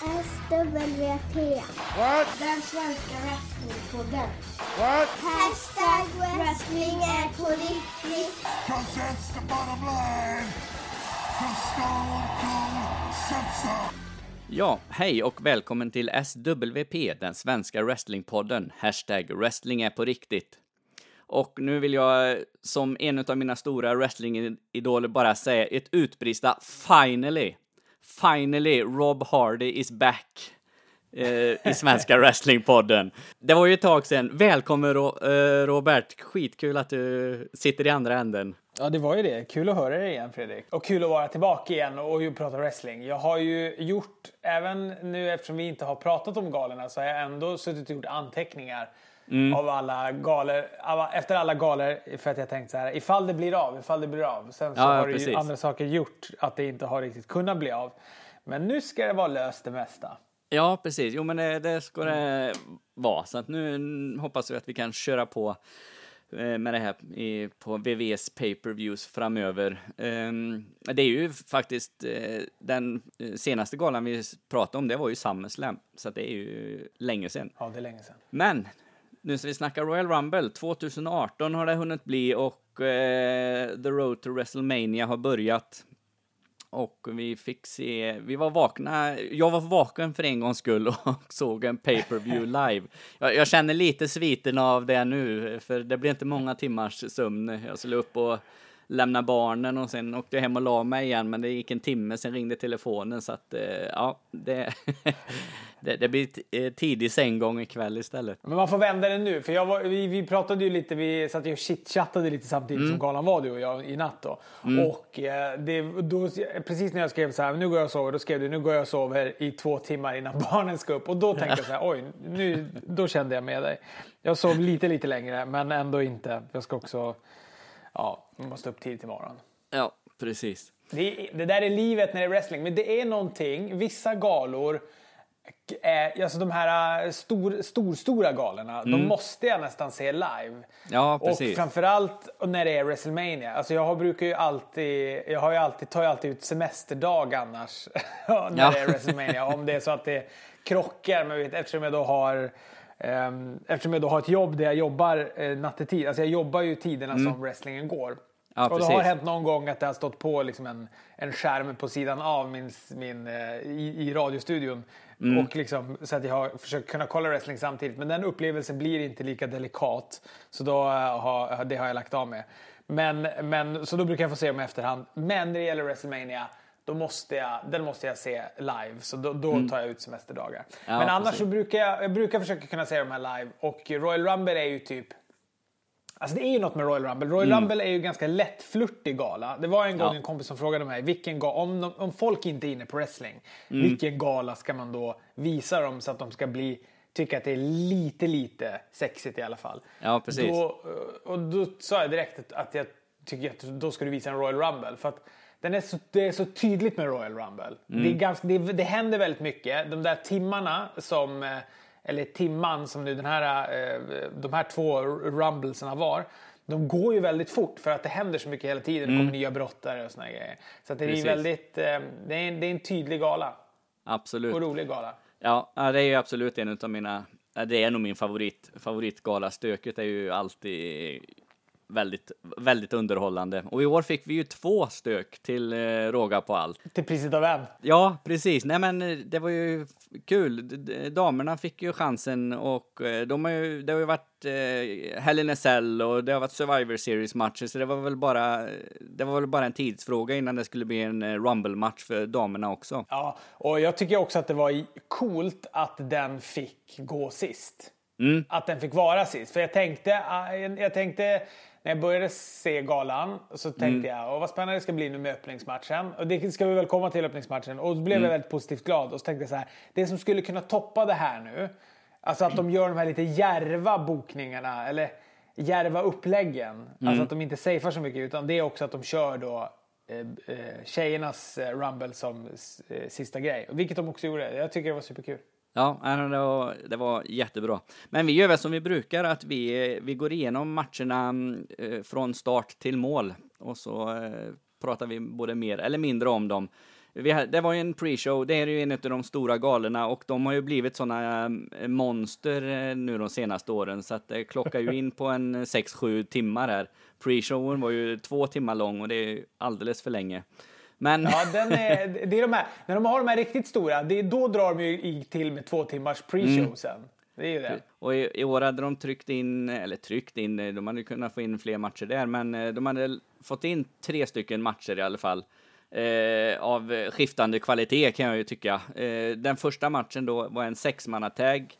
SWP. What? Den svenska wrestlingpodden. What? Hashtag wrestling är på riktigt. Cause that's the bottom line. From Stone Cold Simpson. Ja, hej och välkommen till SWP, den svenska wrestlingpodden. Hashtag wrestling är på riktigt. Och nu vill jag som en av mina stora wrestlingidoler bara säga ett utbrista finally. Finally, Rob Hardy is back. Eh, I svenska wrestlingpodden. Det var ju ett tag sedan. Välkommen Ro eh, Robert. Skitkul att du sitter i andra änden. Ja, det var ju det. Kul att höra dig igen Fredrik. Och kul att vara tillbaka igen och prata wrestling. Jag har ju gjort, även nu eftersom vi inte har pratat om galorna, så har jag ändå suttit och gjort anteckningar av alla galor, av- efter alla galor för att jag tänkt så här, ifall det blir av, ifall det blir av. Sen så Ja, har det precis. ju andra saker gjort att det inte har riktigt kunnat bli av. Men nu ska det vara löst det mesta. Ja, precis. Jo, men det, det ska det vara. Så att nu hoppas vi att vi kan köra på eh, med det här i, på VVS pay-per-views framöver. Ehm, Det är ju faktiskt eh, den eh, senaste galan vi pratade om, det var ju SummerSlam. Så det är ju länge sedan. Ja, det är länge sedan. Men nu ska vi snacka Royal Rumble. 2018 har det hunnit bli och eh, The Road to WrestleMania har börjat. Och vi fick se, vi var vakna, jag var vaken för en gångs skull och såg en pay-per-view live. Jag, jag känner lite sviten av det nu, för det blir inte många timmars sömn. Jag skulle upp och lämna barnen och sen åkte jag hem och la mig igen, men det gick en timme, sen ringde telefonen så att, eh, ja, det, det, det blir eh, tidig sänggång ikväll istället. Men man får vända det nu, för jag var, vi, vi pratade ju lite, vi satt ju och chitchattade lite samtidigt Mm. som galan var du och jag i natt då. Och eh, det, då, precis när jag skrev så här, nu går jag och sover, då skrev du, nu går jag och sover i två timmar innan barnen ska upp. Och då tänkte jag så här, oj, nu, då kände jag med dig. Jag sov lite, lite längre, men ändå inte. Jag ska också, ja, jag måste upp tidigt imorgon. Ja, precis. Det, det där är livet när det är wrestling, men det är någonting, vissa galor, är, alltså de här äh, stor, stor, stora galorna, de måste jag nästan se live. Mm. Ja, Och precis. framförallt när det är WrestleMania. Alltså jag har, brukar ju alltid, jag har ju alltid, tar ju alltid ut semesterdag annars. när Ja. det är WrestleMania. Om det är så att det krockar med, eftersom jag då har Eftersom jag då har ett jobb där jag jobbar eh, nattetid, alltså jag jobbar ju tiderna som wrestlingen går. Mm. Ja, och det har hänt någon gång att det har stått på liksom en, en skärm på sidan av min, min, eh, i, i radiostudion. Mm. Och liksom, så att jag har försökt kunna kolla wrestling samtidigt. Men den upplevelsen blir inte lika delikat. Så då eh, har, det har jag lagt av med. Men, men, så då brukar jag få se dem i efterhand. Men när det gäller WrestleMania då måste jag, den måste jag se live. Så då, då tar jag ut semesterdagar. Mm. Ja, men annars precis. så brukar jag, jag brukar försöka kunna se de här live. Och Royal Rumble är ju typ Alltså det är ju något med Royal Rumble. Royal Rumble är ju ganska lättflörtig gala. Det var en gång Mm. Ja. en kompis som frågade mig, vilken ga- om, de- om folk inte är inne på wrestling, Mm. vilken gala ska man då visa dem så att de ska bli, tycka att det är lite, lite sexigt i alla fall. Ja, precis. Då, och då sa jag direkt att- att jag tycker att då ska du visa en Royal Rumble. För att den är så, det är så tydligt med Royal Rumble. Mm. Det, är ganska, det, det händer väldigt mycket. De där timmarna som, eh, eller timman som nu den här, eh, de här två rumblesarna var. De går ju väldigt fort för att det händer så mycket hela tiden. Det kommer nya brottare och såna grejer. Så det är Mm. Precis. väldigt, eh, det är, en, det är en tydlig gala. Absolut. Och rolig gala. Ja, det är ju absolut en av mina, det är nog min favorit, favoritgala. Stöket är ju alltid väldigt, väldigt underhållande. Och i år fick vi ju två stök till eh, råga på allt. Till priset av en. Ja, precis. Nej, men eh, det var ju kul. Damerna fick ju chansen och eh, de har ju, det har ju varit eh, Hell in a Cell och det har varit Survivor Series-matcher, så det var väl bara, det var väl bara en tidsfråga innan det skulle bli en eh, Rumble-match för damerna också. Ja, och jag tycker också att det var coolt att den fick gå sist. Mm. Att den fick vara sist. För jag tänkte, ah, jag tänkte när jag började se galan så tänkte Mm. jag, Åh, vad spännande det ska bli nu med öppningsmatchen. Och det ska vi väl komma till öppningsmatchen. Och då blev Mm. jag väldigt positivt glad. Och så tänkte jag så här, det som skulle kunna toppa det här nu, alltså att de gör de här lite järva bokningarna, eller järva uppläggen. Mm. Alltså att de inte safear så mycket, utan det är också att de kör då eh, eh, tjejernas eh, rumble som sista grej. Vilket de också gjorde. Jag tycker det var superkul. Ja, det var, det var jättebra. Men vi gör väl som vi brukar, att vi, vi går igenom matcherna eh, från start till mål och så eh, pratar vi både mer eller mindre om dem. vi, det var ju en pre-show, det är ju en av de stora galorna och de har ju blivit sådana eh, monster nu de senaste åren så att det klockar ju in på en 6-7 timmar här. Pre-showen var ju två timmar lång och det är alldeles för länge. Men Ja, den är, det är de här, när de har de här riktigt stora, det är, då drar de ju till med två timmars pre-show sen. Det är ju det. Och i, i år hade de tryckt in, eller tryckt in, eh, de hade kunnat få in fler matcher där, men eh, de hade fått in tre stycken matcher i alla fall. Eh, av eh, skiftande kvalitet kan jag ju tycka. Eh, den första matchen då var en sexmannatag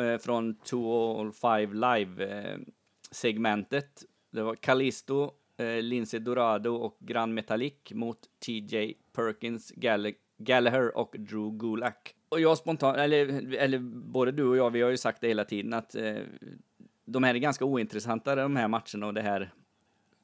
eh, från 205 Live-segmentet. det var Callisto, eh, Lindsay Dorado och Grand Metallic mot TJ Perkins, Gall- Gallagher och Drew Gulak. Och jag spontant, eller, eller både du och jag, vi har ju sagt det hela tiden att eh, de här är ganska ointressanta de här matcherna och det här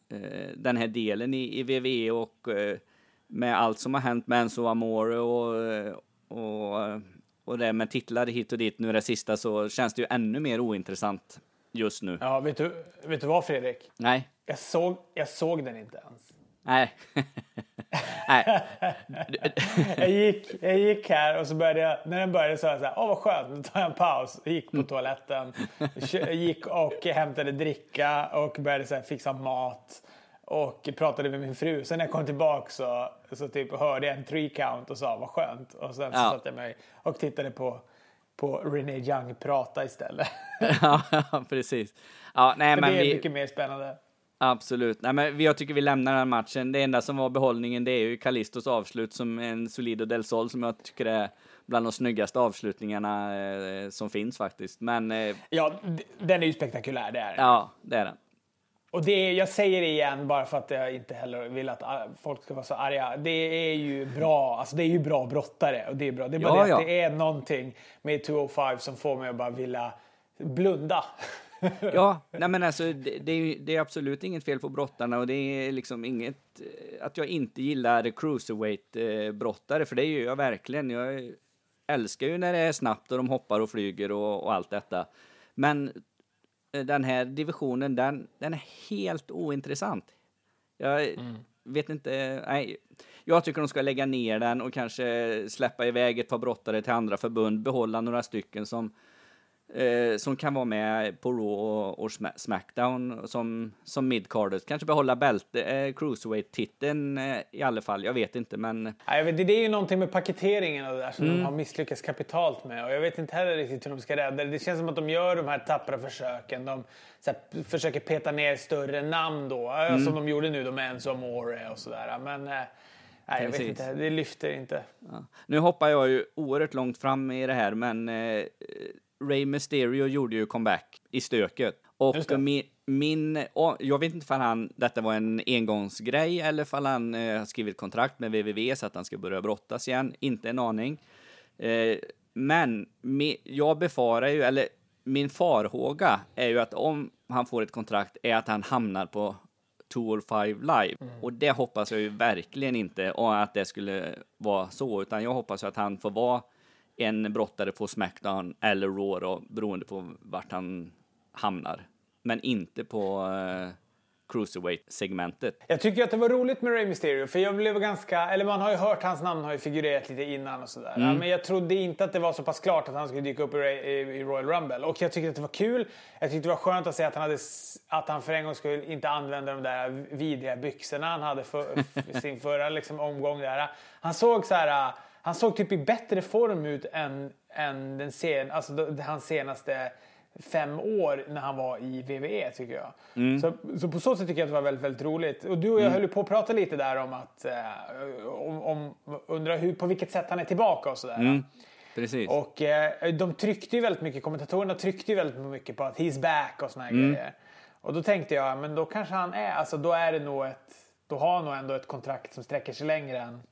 eh, den här delen i, i WWE och eh, med allt som har hänt med Enzo Amore och, eh, och, och det med titlar hit och dit nu det sista så känns det ju ännu mer ointressant just nu. Ja, vet du, vet du vad Fredrik? Nej, Jag såg, jag såg den inte ens. nej. nej. Jag gick, jag gick här och så började jag, när den började så sa jag så här, åh vad skönt, nu tar jag en paus. Jag gick på toaletten, gick och hämtade dricka och började så här, fixa mat. Och pratade med min fru. Sen när jag kom tillbaka så, så typ hörde jag en three count och sa vad skönt. Och sen så Ja. satte jag mig och tittade på, på Renee Young prata istället. ja, precis. Ja, nej, För men det är vi, mycket mer spännande. Absolut. Nej, men jag tycker vi lämnar den här matchen. Det enda som var behållningen det är ju Callistos avslut som en Solido del Sol som jag tycker är bland de snyggaste avslutningarna eh, som finns faktiskt. Men eh, Ja, den är ju spektakulär, det är ja, det är den. Och det jag säger det igen bara för att jag inte heller vill att ah, folk ska vara så arga. Det är ju bra, alltså det är ju bra brottare och det är bra. Det är bara Ja, det ja. att det är någonting med 205 som får mig att bara vilja blunda. Ja, nej men alltså det, det, är, det är absolut inget fel på brottarna och det är liksom inget eh, att jag inte gillar cruiserweight eh, brottare för det gör jag verkligen. Jag älskar ju när det är snabbt och de hoppar och flyger och, och allt detta. Men den här divisionen, den, den är helt ointressant. Jag vet inte, nej. Jag tycker de ska lägga ner den och kanske släppa iväg ett par brottare till andra förbund, behålla några stycken som eh, som kan vara med på Raw och, och Sma- Smackdown som, som midcardet. Kanske behålla bälte, eh, cruiserweight-titeln eh, i alla fall. Jag vet inte, men jag vet, det är ju någonting med paketeringen och det där som Mm. de har misslyckats kapitalt med. Och jag vet inte heller riktigt hur de ska rädda det. Det känns som att de gör de här tappra försöken. De här, försöker peta ner större namn då. Mm. Som de gjorde nu, med Enzo Amore och sådär. Men eh, nej, jag vet inte. Det lyfter inte. Ja. Nu hoppar jag ju oerhört långt fram i det här, men eh, Ray Mysterio gjorde ju comeback i stöket. Och min, min och jag vet inte om han, detta var en engångsgrej eller om han eh, har skrivit kontrakt med www så att han ska börja brottas igen. Inte en aning. Eh, men mi, jag befarar ju, eller min farhåga är ju att om han får ett kontrakt är att han hamnar på Tour 5 live. Och det hoppas jag ju verkligen inte och att det skulle vara så, utan jag hoppas att han får vara en brottare på Smackdown eller Raw då, beroende på vart han hamnar. Men inte på eh, Cruiserweight-segmentet. Jag tycker att det var roligt med Rey Mysterio för jag blev ganska, eller man har ju hört hans namn har ju figurerat lite innan och sådär. Mm. Men jag trodde inte att det var så pass klart att han skulle dyka upp i, Ray- i, Royal Rumble. Och jag tyckte att det var kul. Jag tyckte det var skönt att se att han, hade, att han för en gång skulle inte använda de där vidriga byxorna han hade för, sin förra liksom, omgång där. Han såg så här, han såg typ i bättre form ut än, än den sen, alltså, hans senaste fem år när han var i WWE tycker jag. Så, så på så sätt tycker jag att det var väldigt, väldigt roligt. Och du och jag höll ju på att prata lite där om att eh, om, om undra hur, på vilket sätt han är tillbaka och sådär. Precis. Och eh, de tryckte ju väldigt mycket, kommentatorerna tryckte ju väldigt mycket på att he's back och såna här grejer. Och då tänkte jag, men då kanske han är, alltså då är det nog ett, då har han nog ändå ett kontrakt som sträcker sig längre än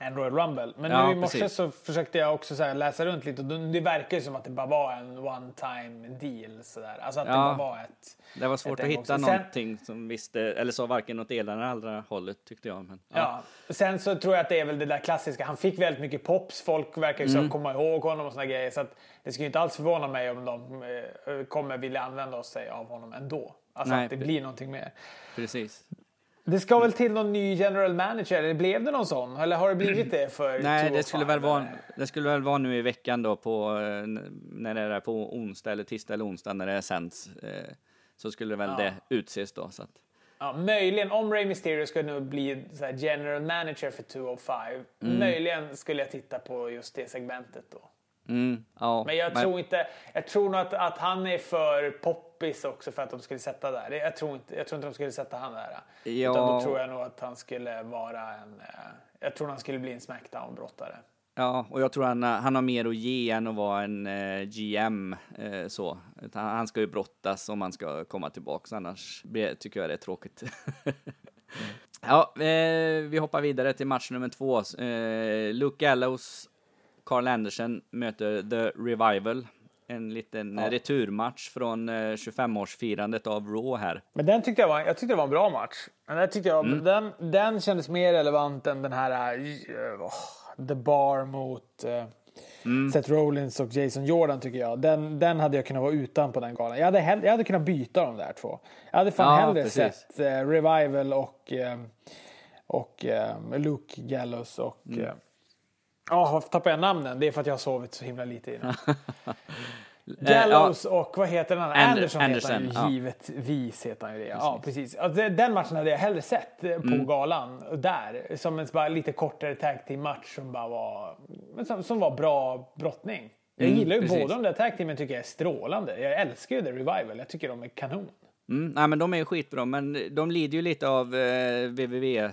än Royal Rumble. Men Ja, nu i morse precis. så försökte jag också läsa runt lite och det verkar ju som att det bara var en one time deal. Så där. Alltså att det Ja. bara var ett... Det var svårt ett att hitta Sen- någonting som visste, eller sa varken åt ena eller andra hållet tyckte jag. Men, Ja. Sen så tror jag att det är väl det där klassiska. Han fick väldigt mycket pops. Folk verkar ju Mm. komma ihåg honom och såna grejer. Så att det skulle inte alls förvåna mig om de eh, kommer vilja använda sig av honom ändå. Alltså Nej, att det blir någonting mer. Precis. Det ska väl till någon ny general manager? Eller blev det någon sån? Eller har det blivit det för Nej, 205, det skulle, väl vara, det skulle väl vara nu i veckan då på, eh, när det är på onsdag eller tisdag eller onsdag när det sänds. eh, Så skulle väl det utses då. Så att, Ja, möjligen, om Rey Mysterio ska nu bli general manager för 205, Mm. möjligen skulle jag titta på just det segmentet då. mm, ja, Men jag tror inte, jag tror nog att, att han är för poppis också för att de skulle sätta där. Jag tror inte, jag tror inte de skulle sätta han där. Ja. Utan då tror jag nog att han skulle vara en, eh, jag tror han skulle bli en Smackdown-brottare. Ja, och jag tror han, han har mer att ge än att vara en eh, GM. Eh, så. Han ska ju brottas om han ska komma tillbaka, annars tycker jag det är tråkigt. ja, eh, vi hoppar vidare till match nummer två. Eh, Luke Gallows, Carl Anderson möter The Revival. En liten Ja. returmatch från eh, 25-årsfirandet av Raw här. Men den tyckte jag var, jag tyckte det var en bra match. Men den, tyckte jag, Mm. den, den kändes mer relevant än den här uh, oh, The Bar mot uh, Mm. Seth Rollins och Jason Jordan tycker jag. Den, den hade jag kunnat vara utan på den galan. Jag hade, hell- jag hade kunnat byta de där två. Jag hade fan Ja, hellre precis. sett eh, Revival och, eh, och eh, Luke Gallows och... Mm. Eh, Ja, varför tappar jag namnen? Det är för att jag har sovit så himla lite i natt. Gallows och vad heter den andra? And- Anderson, heter han Anderson, ju. ja. Givetvis heter han ju det. Ja, precis. Ja, det- den matchen hade jag hellre sett eh, på Mm. galan. Där. Som en bara lite kortare tag team match som bara var, som, som var bra brottning. Jag Mm, gillar ju precis. båda de där tag teamen tycker jag är strålande. Jag älskar ju The Revival. Jag tycker de är kanon. Mm, nej, men de är skitbra, men de lider ju lite av eh, VVV,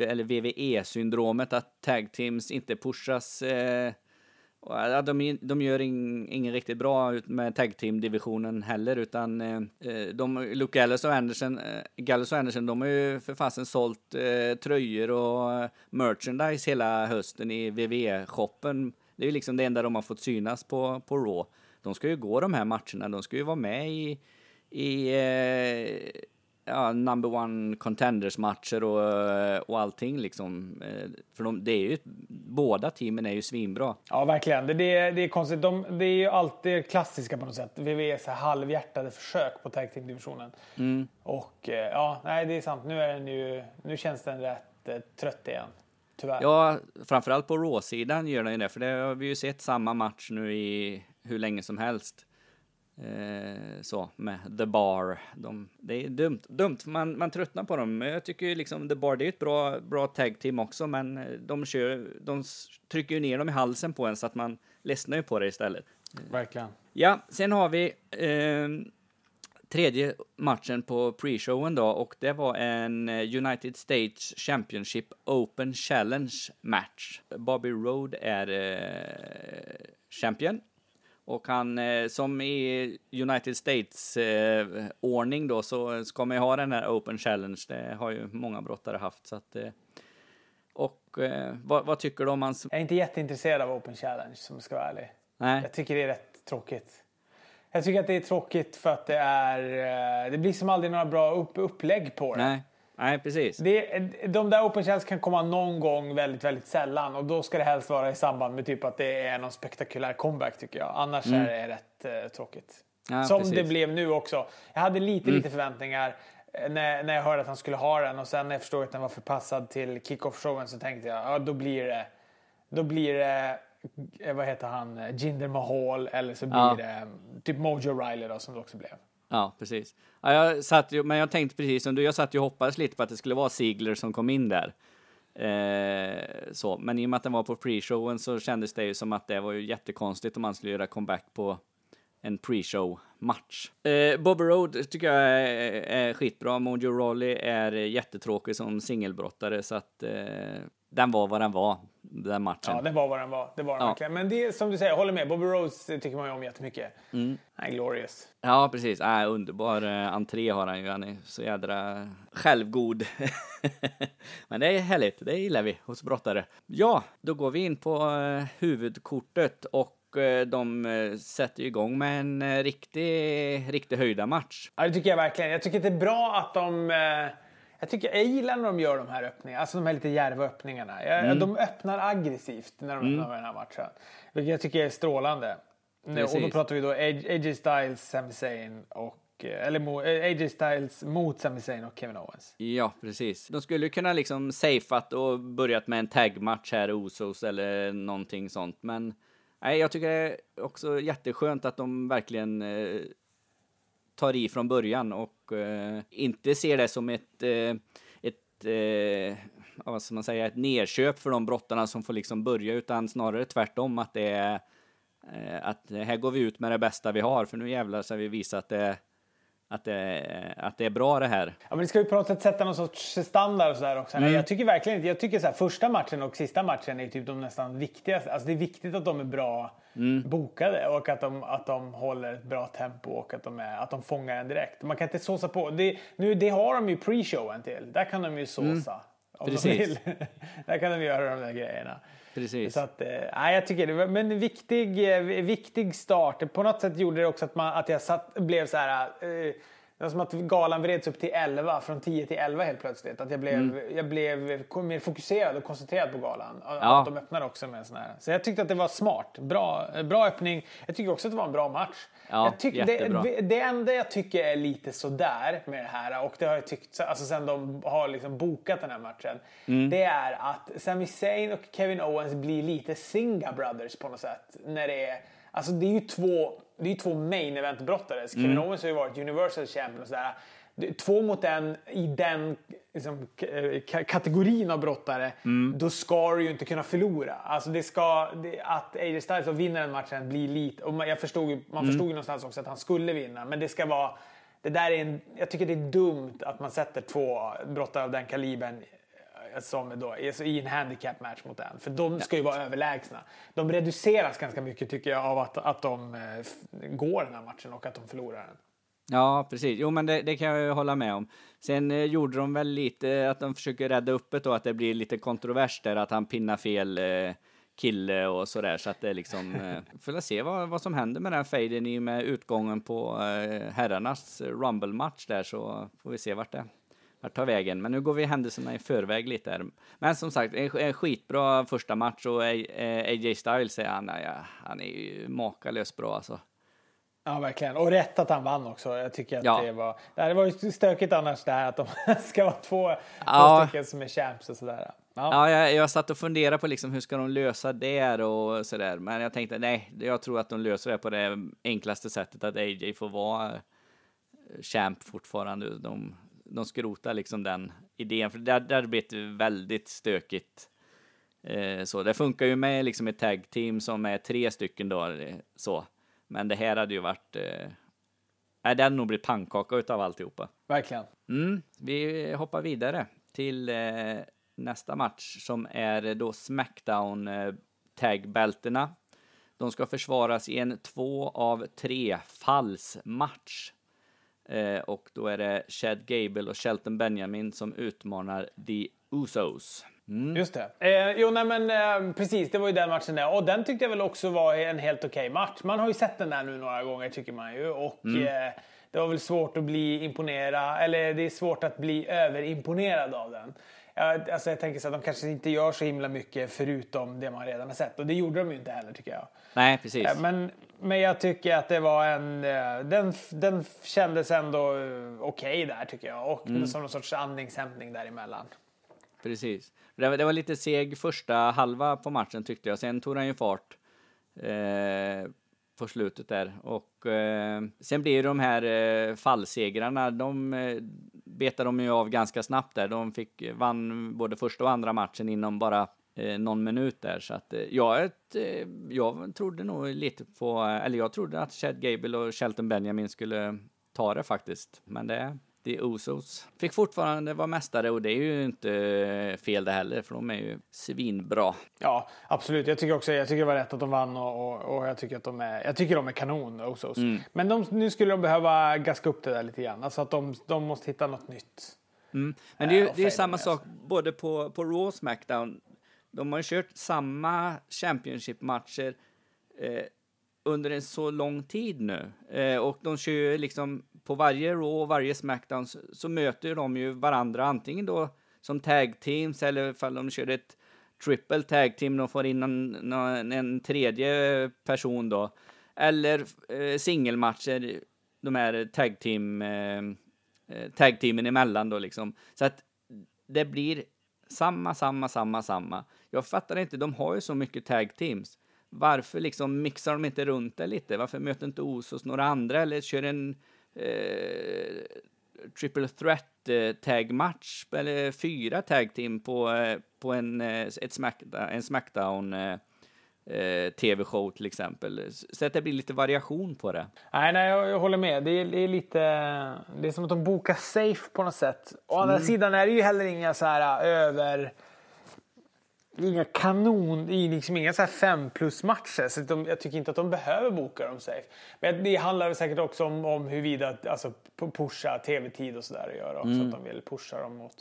eller VVE-syndromet, att tag teams inte pushas. Eh, ja, de, de gör in, ingen riktigt bra med tag team-divisionen heller, utan eh, eh de, Luke Gallows och Anderson, eh, Gallows och Anderson, de har ju för fasen sålt eh, tröjor och merchandise hela hösten i VVE-shoppen. Det är ju liksom det enda de har fått synas på, på Raw. De ska ju gå de här matcherna, de ska ju vara med i i eh, ja, number one contenders matcher och, eh, och allting liksom. Eh, För de, det är ju, båda teamen är ju svinbra. Ja, verkligen. Det, det, är- det är konstigt. De, det är ju alltid klassiska på något sätt. WWE så halvhjärtade försök på tag team-divisionen. Mm. Och eh, ja, nej det är sant. Nu, är den ju, nu känns den rätt eh, trött igen. Tyvärr. Ja, framförallt på Raw-sidan gör den ju det, för det har vi ju sett samma match nu i hur länge som helst. Eh, så, med The Bar. De, det är dumt, dumt man, man tröttnar på dem. Jag tycker liksom The Bar, det är ett bra, bra tag team också, men eh, de, kör, de trycker ju ner dem i halsen på en så att man ledsnar ju på det istället. Verkligen. Ja, sen har vi eh, tredje matchen på pre-showen då och det var en eh, United States Championship Open Challenge match. Bobby Roode är eh, champion och han eh, som i United States eh, då så ska man ju ha den här Open Challenge. Det har ju många brottare haft så att eh, och vad, vad tycker du om hans... Jag är inte jätteintresserad av Open Challenge om jag ska vara ärlig. Nej, Jag tycker det är rätt tråkigt. Jag tycker att det är tråkigt för att det är... Det blir som aldrig några bra upp, upplägg på det. nej, nej precis. Det, de där Open Challenge kan komma någon gång väldigt, väldigt sällan och då ska det helst vara i samband med typ att det är någon spektakulär comeback tycker jag. Annars är det rätt eh, tråkigt. Mm. Ja, Som precis. Mm. det blev nu också. Jag hade lite, lite förväntningar eh, när, när jag hörde att han skulle ha den och sen när jag förstod att den var förpassad till kickoff-showen så tänkte jag ja då blir det, då blir det eh, vad heter han, eh, Jinder Mahal eller så blir Ja. det typ Mojo Riley då som det också blev. Ja, precis. Ja, jag satt ju, men jag tänkte precis som du, jag satt ju och hoppades lite på att det skulle vara Sigler som kom in där. Eh, så, men i och med att den var på pre-showen så kändes det ju som att det var ju jättekonstigt om man skulle göra comeback på en pre-show match. Eh, Bobby Road tycker jag är, är skitbra. Mojo Rawley är jättetråkig som singelbrottare så att eh, den var vad den var, den matchen. Ja, det var vad den var. Det var den Ja. verkligen. Men det är som du säger, jag håller med. Bobby Rose tycker man ju om jättemycket. Mm. Är glorious. Ja, precis. Äh, underbar eh, entré har han ju. Han är så jädra självgod. Men det är härligt. Det gillar vi hos brottare. Ja, då går vi in på eh, huvudkortet och eh, de eh, sätter ju igång med en eh, riktig, riktig höjda match. Ja, det tycker jag verkligen. Jag tycker det är bra att de... Eh, jag, tycker, jag gillar när de gör de här öppningarna, alltså de här lite djärva öppningarna. Jag, Mm. De öppnar aggressivt när de öppnar den här matchen. Vilket jag tycker är strålande. Nu- Och då Precis. pratar vi då AJ Styles, Sami Zayn och eh, eller eh, AJ Styles mot Sami Zayn och Kevin Owens. Ja, precis. De skulle kunna liksom safeat och börjat med en tagmatch här, Usos eller någonting sånt, men nej, jag tycker det är också jätteskönt att de verkligen eh, tar i från början och eh, inte ser det som ett, eh, ett eh, vad ska man säga, ett nedköp för de brottarna som får liksom börja, utan snarare tvärtom att det är eh, att här går vi ut med det bästa vi har, för nu jävlar ska vi visa att det, att det, att det är bra det här. Ja, men det ska ju på något sätt sätta någon sorts standard och sådär också. Mm. Jag tycker verkligen inte, jag tycker så här, första matchen och sista matchen är typ de nästan viktigaste. Alltså det är viktigt att de är bra Mm. bokade och att de, att de håller ett bra tempo och att de, är, att de fångar en direkt. Man kan inte såsa på. Det, nu, det har de ju pre-showen till. Där kan de ju såsa. Om de. Precis. vill. där kan de göra de där grejerna. Precis. Så att, eh, jag tycker det var men en viktig, eh, viktig start. På något sätt gjorde det också att, man, att jag satt, blev så här... Eh, det var som att galan vreds upp till 11, från 10 till 11 helt plötsligt. Att jag blev, jag blev mer fokuserad och koncentrerad på galan. Ja. Att de öppnade också med en sån här. Så jag tyckte att det var smart. Bra, eh, bra öppning. Jag tycker också att det var en bra match. Ja, jag jättebra. det, det enda jag tycker är lite sådär med det här och det har jag tyckt alltså sen de har liksom bokat den här matchen. Mm. Det är att Sami Zayn och Kevin Owens blir lite Singa Brothers på något sätt. När det är, alltså det är ju två, det är ju två main event brottare. Kevin Mm. Owens har ju varit Universal Champion och sådär. Två mot en i den liksom, eh, ka- kategorin av brottare, Mm. då ska du ju inte kunna förlora. Alltså det ska, det, att AJ Styles vinner den matchen blir lite... Och man, jag förstod, man Mm. förstod ju någonstans också att han skulle vinna, men det ska vara... Det där är en, jag tycker det är dumt att man sätter två brottare av den kalibern som är då, alltså i en handicap match mot en. För de ska ju vara överlägsna. De reduceras ganska mycket tycker jag av att, att de eh, går den här matchen och att de förlorar den. Ja, precis. Jo, men det, det kan jag hålla med om. Sen eh, gjorde de väl lite att de försöker rädda upp det då, att det blir lite kontrovers där, att han pinnar fel eh, kille och sådär, så att det är liksom... Eh, får se vad, vad som händer med den faden i och med utgången på eh, herrarnas Rumble-match där, så får vi se vart det vart tar vägen. Men nu går vi händelserna i förväg lite här. Men som sagt, en, en skitbra första match och AJ Styles, är han, ja, han är ju makalöst bra alltså. Ja, verkligen. Och rätt att han vann också. Jag tycker att Ja. det var... Det var ju stökigt annars det här att de ska vara två, Ja. två stycken som är champs och sådär. Ja. Ja, jag, jag satt och funderade på liksom hur ska de lösa det och sådär. Men jag tänkte nej, jag tror att de löser det på det enklaste sättet att AJ får vara eh, champ fortfarande. De, de skrotar liksom den idén, för där, där blir det väldigt stökigt. Eh, så det funkar ju med liksom ett tag team som är tre stycken då, så. Men det här hade ju varit, eh, nej, det hade nog blivit pannkaka utav alltihopa. Verkligen. Mm, vi hoppar vidare till eh, nästa match som är då Smackdown eh, tagbältena. De ska försvaras i en två av tre fallsmatch. Eh, och då är det Chad Gable och Shelton Benjamin som utmanar The Usos. Mm. Just det. Eh, jo, nej men eh, precis, det var ju den matchen där. Och den tyckte jag väl också var en helt okej match. Man har ju sett den där nu några gånger tycker man ju. Och eh, det var väl svårt att bli imponerad, eller det är svårt att bli överimponerad av den. Ja, alltså jag tänker så att de kanske inte gör så himla mycket förutom det man redan har sett. Och det gjorde de ju inte heller tycker jag. Nej, precis. Eh, Men, men jag tycker att det var en... eh, Den, den kändes ändå eh, okej där tycker jag. Och som någon sorts andningshämtning däremellan. Precis. Det var, det var lite seg första halva på matchen tyckte jag. Sen tog han ju fart eh, på slutet där. Och eh, sen blir de här eh, fallsegrarna, de eh, betade de ju av ganska snabbt där. De fick, vann både första och andra matchen inom bara eh, någon minut där. Så att eh, jag, ett, eh, jag trodde nog lite på, eller jag trodde att Chad Gable och Shelton Benjamin skulle ta det faktiskt. Men det, The Usos fick fortfarande vara mästare och det är ju inte fel det heller, för de är ju svinbra. Ja, absolut. Jag tycker också jag tycker det var rätt att de vann och, och, och jag tycker att de är, jag tycker de är kanon, Usos. Men de, nu skulle de behöva gaska upp det där lite grann. Alltså att de, de måste hitta något nytt. Mm. Men det är ju och det är samma alltså. sak både på, på Raw och Smackdown. De har ju kört samma Championship-matcher eh, under en så lång tid nu. Eh, och de kör ju liksom på varje Raw och varje Smackdown så, så möter de ju varandra antingen då som tag teams eller ifall de kör ett triple tag team och får in en, en tredje person då. Eller eh, singelmatcher de här tag team, eh, eh, tag teamen emellan då liksom. Så att det blir samma, samma, samma, samma. Jag fattar inte, de har ju så mycket tag teams. Varför liksom mixar de inte runt det lite? Varför möter inte Osos några andra eller kör en eh, triple threat eh, tag match eller fyra tag team på, eh, på en, eh, ett smack, en Smackdown eh, tv-show till exempel. Så att det blir lite variation på det. Nej, nej jag, jag håller med. Det är, det är lite... Det är som att de bokar safe på något sätt. Å andra sidan är det ju heller inga så här äh, över... Inga kanon, det är liksom inga så här fem plus matcher. Så de, jag tycker inte att de behöver boka dem safe. Men det handlar väl säkert också om, om huruvida alltså, pu- pusha tv-tid och sådär att göra också. Att de vill pusha dem mot...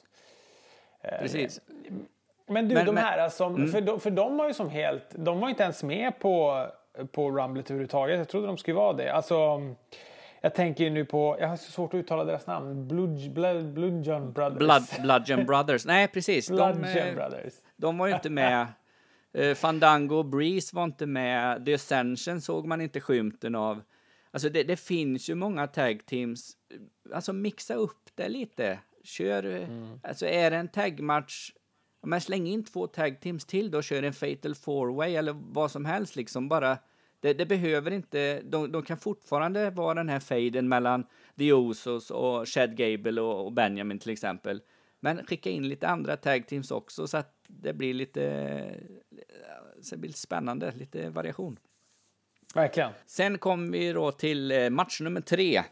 eh, Precis. men du, Men- de men- här som, för, de, för de var ju som helt, de var inte ens med på, på Rumblet överhuvudtaget. Jag trodde de skulle vara det. Alltså, jag tänker ju nu på, jag har så svårt att uttala deras namn. Blood, Bludgeon Brothers. Blood, Bludgeon Brothers. Nej, precis. De, Bludgeon eh, Brothers. de var ju inte med. Eh, Fandango och Breeze var inte med. The Ascension såg man inte skymten av. Alltså det, det finns ju många tag teams. Alltså mixa upp det lite. Kör, eh, alltså är det en tagmatch, men släng in två tag teams till då, kör en fatal four way eller vad som helst liksom. Bara, det, det behöver inte, de, de kan fortfarande vara den här faden mellan The Usos och Chad Gable och, och Benjamin till exempel. Men skicka in lite andra tag teams också så att det blir lite, så det blir lite spännande, lite variation. Verkligen. Sen kom vi då till eh, match nummer tre.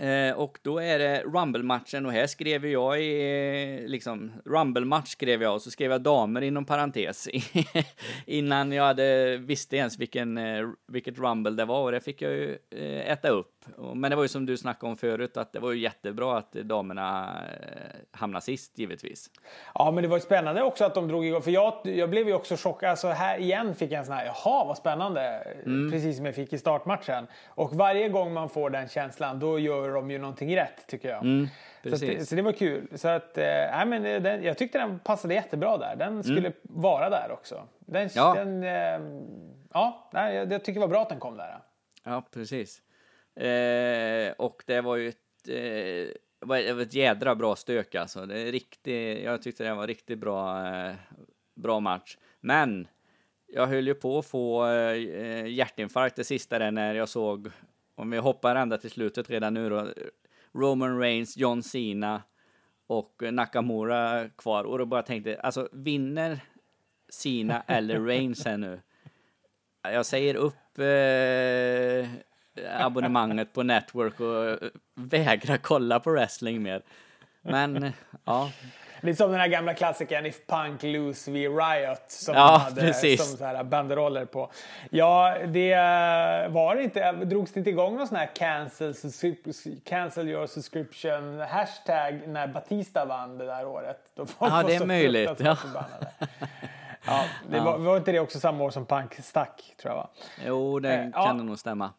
Eh, och då är det Rumble-matchen och här skrev jag i, liksom, Rumble-match skrev jag och så skrev jag damer inom parentes innan jag hade visste ens vilken, eh, vilket Rumble det var och det fick jag ju eh, äta upp. Men det var ju som du snackade om förut att det var ju jättebra att damerna eh, hamnade sist givetvis. Ja, men det var ju spännande också att de drog igång. För jag, jag blev ju också chockad. Alltså här igen fick jag en sån här, jaha vad spännande. Mm. Precis som jag fick i startmatchen. Och varje gång man får den känslan, då gör de ju någonting rätt tycker jag. så, att det, Mm, precis. så det var kul. Så att, eh, nej, men den, jag tyckte den passade jättebra där. Den skulle vara där också. Den, Mm. Ja. den, eh, ja jag, jag tycker det var bra att den kom där. Ja, precis. Eh, och det var ju ett, eh, var ett- jädra bra stök alltså. Det är riktigt, jag tyckte det var en riktigt bra, eh, bra match. Men jag höll ju på att få eh, hjärtinfarkt det sista där när jag såg, om vi hoppar ända till slutet redan nu då, Roman Reigns, John Cena och Nakamura kvar. Och då bara tänkte, alltså vinner Cena eller Reigns här nu? Jag säger upp eh, abonnemanget på Network och eh, vägrar kolla på wrestling mer. Men ja, Lite som den här gamla klassikern If Punk Lose We Riot som Ja, de hade precis. som så här banderoller på. Ja, det var det inte, drogs det inte igång någon sån här cancel, cancel your subscription hashtag när Batista vann det där året? Då folk Ja, var det är möjligt, ja. Ja, det var, var inte det också samma år som Punk stack, tror jag va? jo, det Eh, ja. kan nog stämma.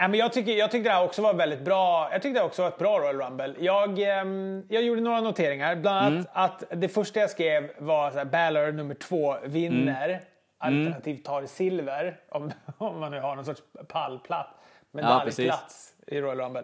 Ja, men jag, tycker, jag tyckte det här också var väldigt bra. Jag tyckte det också var ett bra Royal Rumble. Jag, ehm, jag gjorde några noteringar. Bland annat att det första jag skrev var så här, Balor nummer två vinner. Alternativt tar silver. Om, om man nu har någon sorts pallplats. Medaljplats i Royal Rumble.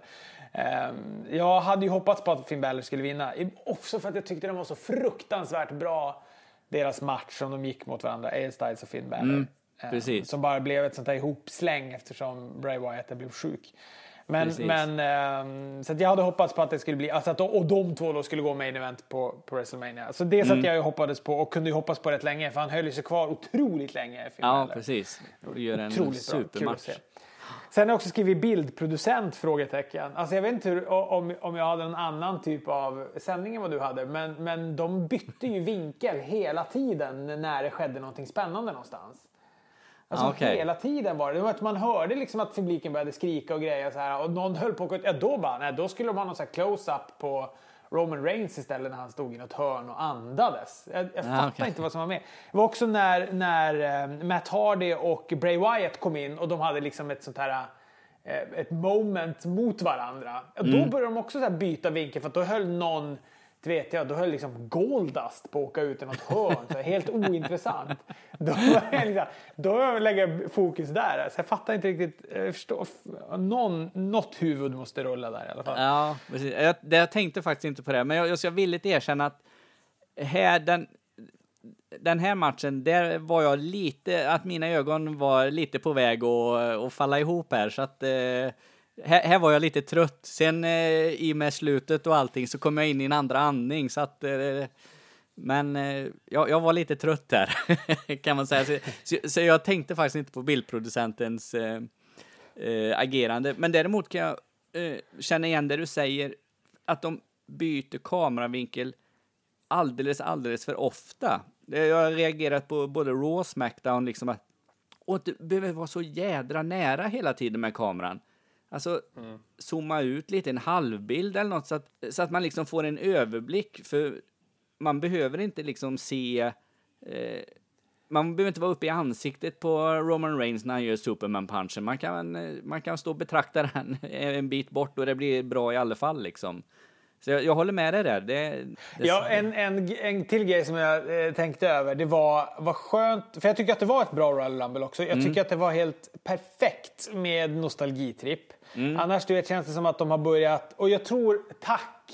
Ehm, jag hade ju hoppats på att Finn Balor skulle vinna. Också för att jag tyckte den var så fruktansvärt bra. Deras match som de gick mot varandra. AJ Styles och Finn Balor. Ehm, precis. Som bara blev ett sånt där ihopsläng eftersom Bray Wyatt blev sjuk. Men, Precis. men ehm, så jag hade hoppats på att det skulle bli, alltså att de, och de två då skulle gå main event på, på WrestleMania. Så det Mm. satt jag ju hoppades på och kunde ju hoppas på rätt länge för han höll sig kvar otroligt länge. Ja, Balor. precis. Och gör en Otroligt supermatch. se. Sen har jag också skrivit bildproducent? Frågetecken. Alltså jag vet inte hur, om, om jag hade en annan typ av sändning än vad du hade. Men, men de bytte ju vinkel hela tiden när det skedde någonting spännande någonstans. Alltså Ah, okej. hela tiden var det. det var att man hörde liksom att publiken började skrika och grejer så här. Och någon höll på att... Ja då bara, nej då skulle de ha någon sån close-up på Roman Reigns istället när han stod i något hörn och andades. Jag, jag fattar okej. inte vad som var med. Det var också när, när eh, Matt Hardy och Bray Wyatt kom in och de hade liksom ett sånt här eh, ett moment mot varandra. Ja, Då började de också så byta vinkel för att då höll någon det vet jag, då höll liksom Goldust på att åka ut i något hörn. Så helt ointressant. Då, jag liksom, då lägger jag fokus där. Så jag fattar inte riktigt. Jag förstår, någon, något huvud måste rulla där i alla fall. Ja, precis. Jag, det, jag tänkte faktiskt inte på det, men jag, jag ska villigt erkänna att här, den, den här matchen, där var jag lite, att mina ögon var lite på väg att, att falla ihop här, så att eh, här, här var jag lite trött. Sen eh, i och med slutet och allting så kom jag in i en andra andning, så att eh, men eh, jag, jag var lite trött där, kan man säga. Så, så, så jag tänkte faktiskt inte på bildproducentens eh, eh, agerande. Men däremot kan jag eh, känna igen det du säger, att de byter kameravinkel alldeles, alldeles för ofta. Jag har reagerat på både Raw och Smackdown, liksom att och det behöver vara så jädra nära hela tiden med kameran. Alltså, zooma ut lite, en halvbild eller något, så att, så att man liksom får en överblick. För man behöver inte liksom se... Eh, man behöver inte vara uppe i ansiktet på Roman Reigns när han gör Superman-punchen. Man kan, eh, man kan stå och betrakta den en bit bort och det blir bra i alla fall. Liksom. Så jag, jag håller med dig där. Det, det Ja, en, en, en till grej som jag eh, tänkte över, det var vad skönt, för jag tycker att det var ett bra Royal Rumble också. Jag tycker att det var helt perfekt med nostalgitripp. Annars du vet, känns det som att de har börjat, och jag tror, tack,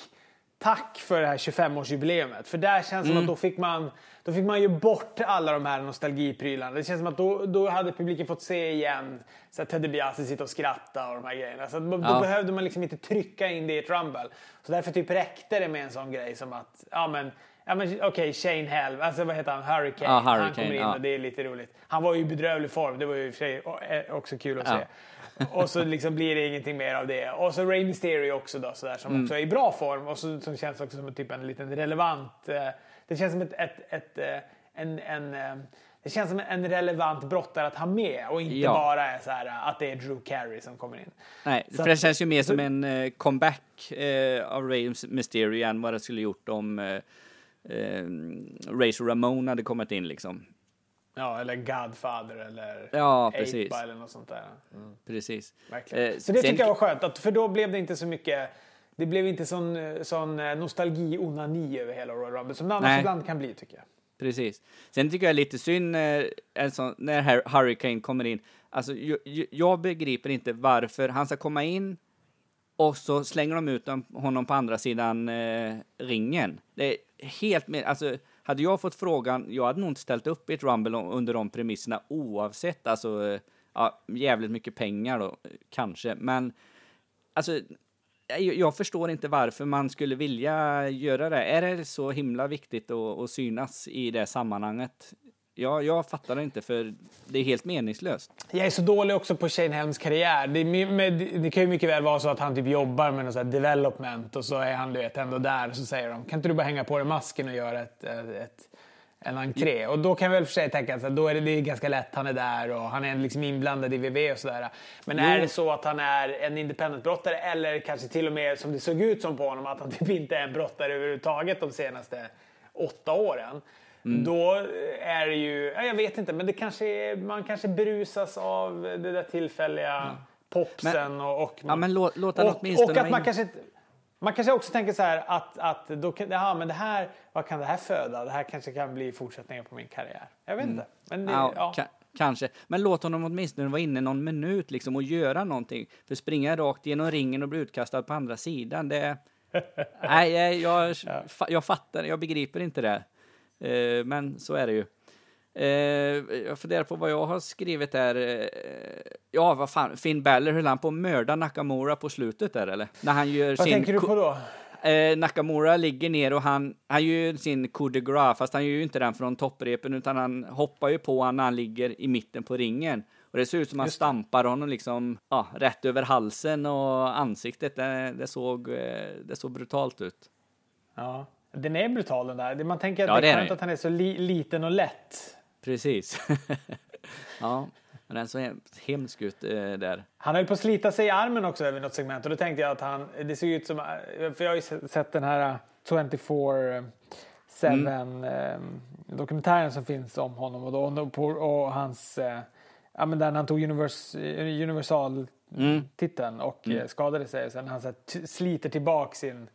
tack för det här 25-årsjubileumet. För där känns det som att då fick man, då fick man ju bort alla de här nostalgiprylarna. Det känns som att då, då hade publiken fått se igen så att Ted DiBiase sitter och skrattar och de här grejerna. Så då Ja. behövde man liksom inte trycka in det i ett rumble. Så därför typ räckte det med en sån grej som att, ja men, ja men okej, Shane Helm, alltså vad heter han, Hurricane. Han Hurricane, kommer in ja. och det är lite roligt. Han var ju i bedrövlig form, det var ju i och för sig eh, också kul att Ja. se. Och så liksom blir det ingenting mer av det. Och så Rey Mysterio också då, sådär, som Mm. också är i bra form och så, som känns också som typ en liten relevant, eh, det känns som ett, ett, ett eh, en, en, eh, det känns som en relevant brottare att ha med och inte Ja. bara så här, eh, att det är Drew Carey som kommer in. Nej, Så för att- det känns ju mer som en comeback eh, av Rey Mysterio än vad det skulle gjort om eh, Razor Ramon hade kommit in liksom. Ja, eller Godfather eller Ja, Ape precis. eller något sånt där. Mm, Precis. verkligen. Eh, så det sen- tycker jag var skönt, att, för då blev det inte så mycket det blev inte sån, sån eh, nostalgi-onani över hela Royal Rumble som det annars Nej. ibland kan bli tycker jag. Precis. Sen tycker jag lite synd eh, alltså, när Hur- Hurricane kommer in. Alltså, jag, jag begriper inte varför han ska komma in och så slänger de ut honom på andra sidan eh, ringen. Det helt med, alltså, hade jag fått frågan, jag hade nog inte ställt upp i ett Rumble under de premisserna oavsett, alltså, ja, jävligt mycket pengar då, kanske, men alltså, jag, jag förstår inte varför man skulle vilja göra det. Är det så himla viktigt att, att synas i det sammanhanget? Ja, jag fattar det inte, för det är helt meningslöst. Jag är så dålig också på Shane Helms karriär. Det, med, det kan ju mycket väl vara så att han typ jobbar med något så development och så är han du vet, ändå där och så säger de kan inte du bara hänga på dig masken och göra ett, ett, ett, en entré? Och då kan jag väl för sig tänka att då är det, det är ganska lätt, han är där och han är liksom inblandad i VV och sådär. Men är det så att han är en independent-brottare eller kanske till och med som det såg ut som på honom att han typ inte är en brottare överhuvudtaget de senaste åtta åren. Då är det ju, ja, jag vet inte, men det kanske är, man kanske brusas av det där tillfälliga popsen och, och, Ja, men låt- låt och, och att man kanske man kanske också tänker så här att, att då ja, men det här, vad kan det här föda? Det här kanske kan bli fortsättningen på min karriär. Jag vet inte. Men det, Ja, ja. ka- kanske. Men låt honom åtminstone vara inne någon minut liksom och göra någonting. För springa rakt genom ringen och bli utkastad på andra sidan, det... Nej, jag, jag, jag fattar, jag begriper inte det. Eh, men så är det ju. Eh, jag funderar på vad jag har skrivit där. Eh, ja, vad fan, Finn Balor höll han på att mörda Nakamura på slutet där eller? När han gör Vad sin... tänker du på då? Eh, Nakamura ligger ner och han, han gör sin coup de grace, fast han gör ju inte den från topprepen utan han hoppar ju på honom när han ligger i mitten på ringen. Och det ser ut som han Just det. stampar honom liksom, ja, rätt över halsen och ansiktet. Det, det, såg, eh, det såg brutalt ut. Ja. Den är brutal den där. Man tänker att Ja, det är skönt att han är så li, liten och lätt. Precis. ja, men den såg hem- hemsk ut eh, där. Han höll på att slita sig i armen också över något segment och då tänkte jag att han, det såg ut som, för jag har ju se- sett den här 24 7 eh, dokumentären som finns om honom och, då, och, på, och hans, eh, ja men där han tog univers, Universal titeln och eh, skadade sig sen han så här, sliter tillbaka sin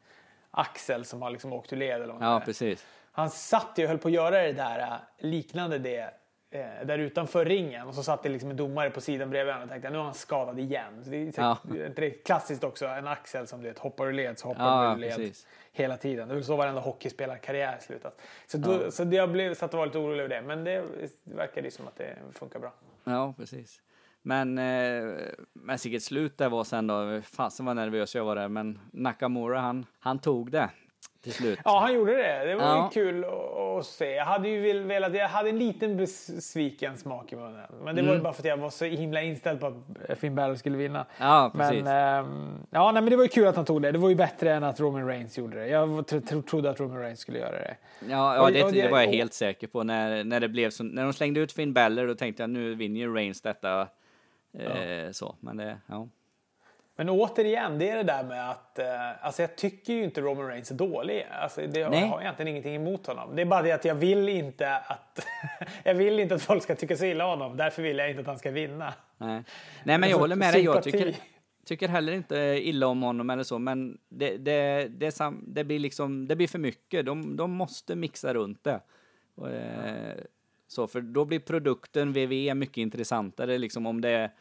axel som har liksom åkt ur led eller vad det Ja, precis. Han satt ju och höll på att göra det där äh, liknande det eh, där utanför ringen och så satt det liksom en domare på sidan bredvid honom och tänkte nu är han skadad igen. Så det är Ja. ja. det klassiskt också, en axel som du vet, hoppar ur led så hoppar Ja, du ur led precis. hela tiden. Det är väl så varenda hockeyspelarkarriär slutat. Så, då, så det jag blev satt och var lite orolig över det men det verkar ju som att det funkar bra. Ja, precis. Men, eh, men vilket slut det var sen då. Fasen vad nervös jag var där. Men Nakamura, han, han tog det till slut. Ja, han gjorde det. Det var Ja. ju kul att, se. Jag hade ju velat, jag hade en liten besviken smak i munnen. Men det var ju bara för att jag var så himla inställd på att Finn Balor skulle vinna. Ja, Men, precis. ehm, ja, nej, men det var ju kul att han tog det. Det var ju bättre än att Roman Reigns gjorde det. Jag tro, tro, trodde att Roman Reigns skulle göra det. Ja, ja det, och det- det var jag helt säker på. När, när det blev så, när de slängde ut Finn Balor, då tänkte jag nu vinner ju Reigns detta. Eh, Så, men det, ja. Men återigen, det är det där med att... Eh, alltså jag tycker ju inte Roman Reigns är dålig. Alltså det, jag har egentligen ingenting emot honom. Det är bara det att jag vill inte att... jag vill inte att folk ska tycka så illa om honom. Därför vill jag inte att han ska vinna. Nej, Nej men jag Alltså, håller med dig. Jag tycker, tycker heller inte illa om honom eller så, men det, det, det, sam, det blir liksom, det blir för mycket. De, de måste mixa runt det. Och, eh, så, för då blir produkten VV mycket intressantare, liksom om det,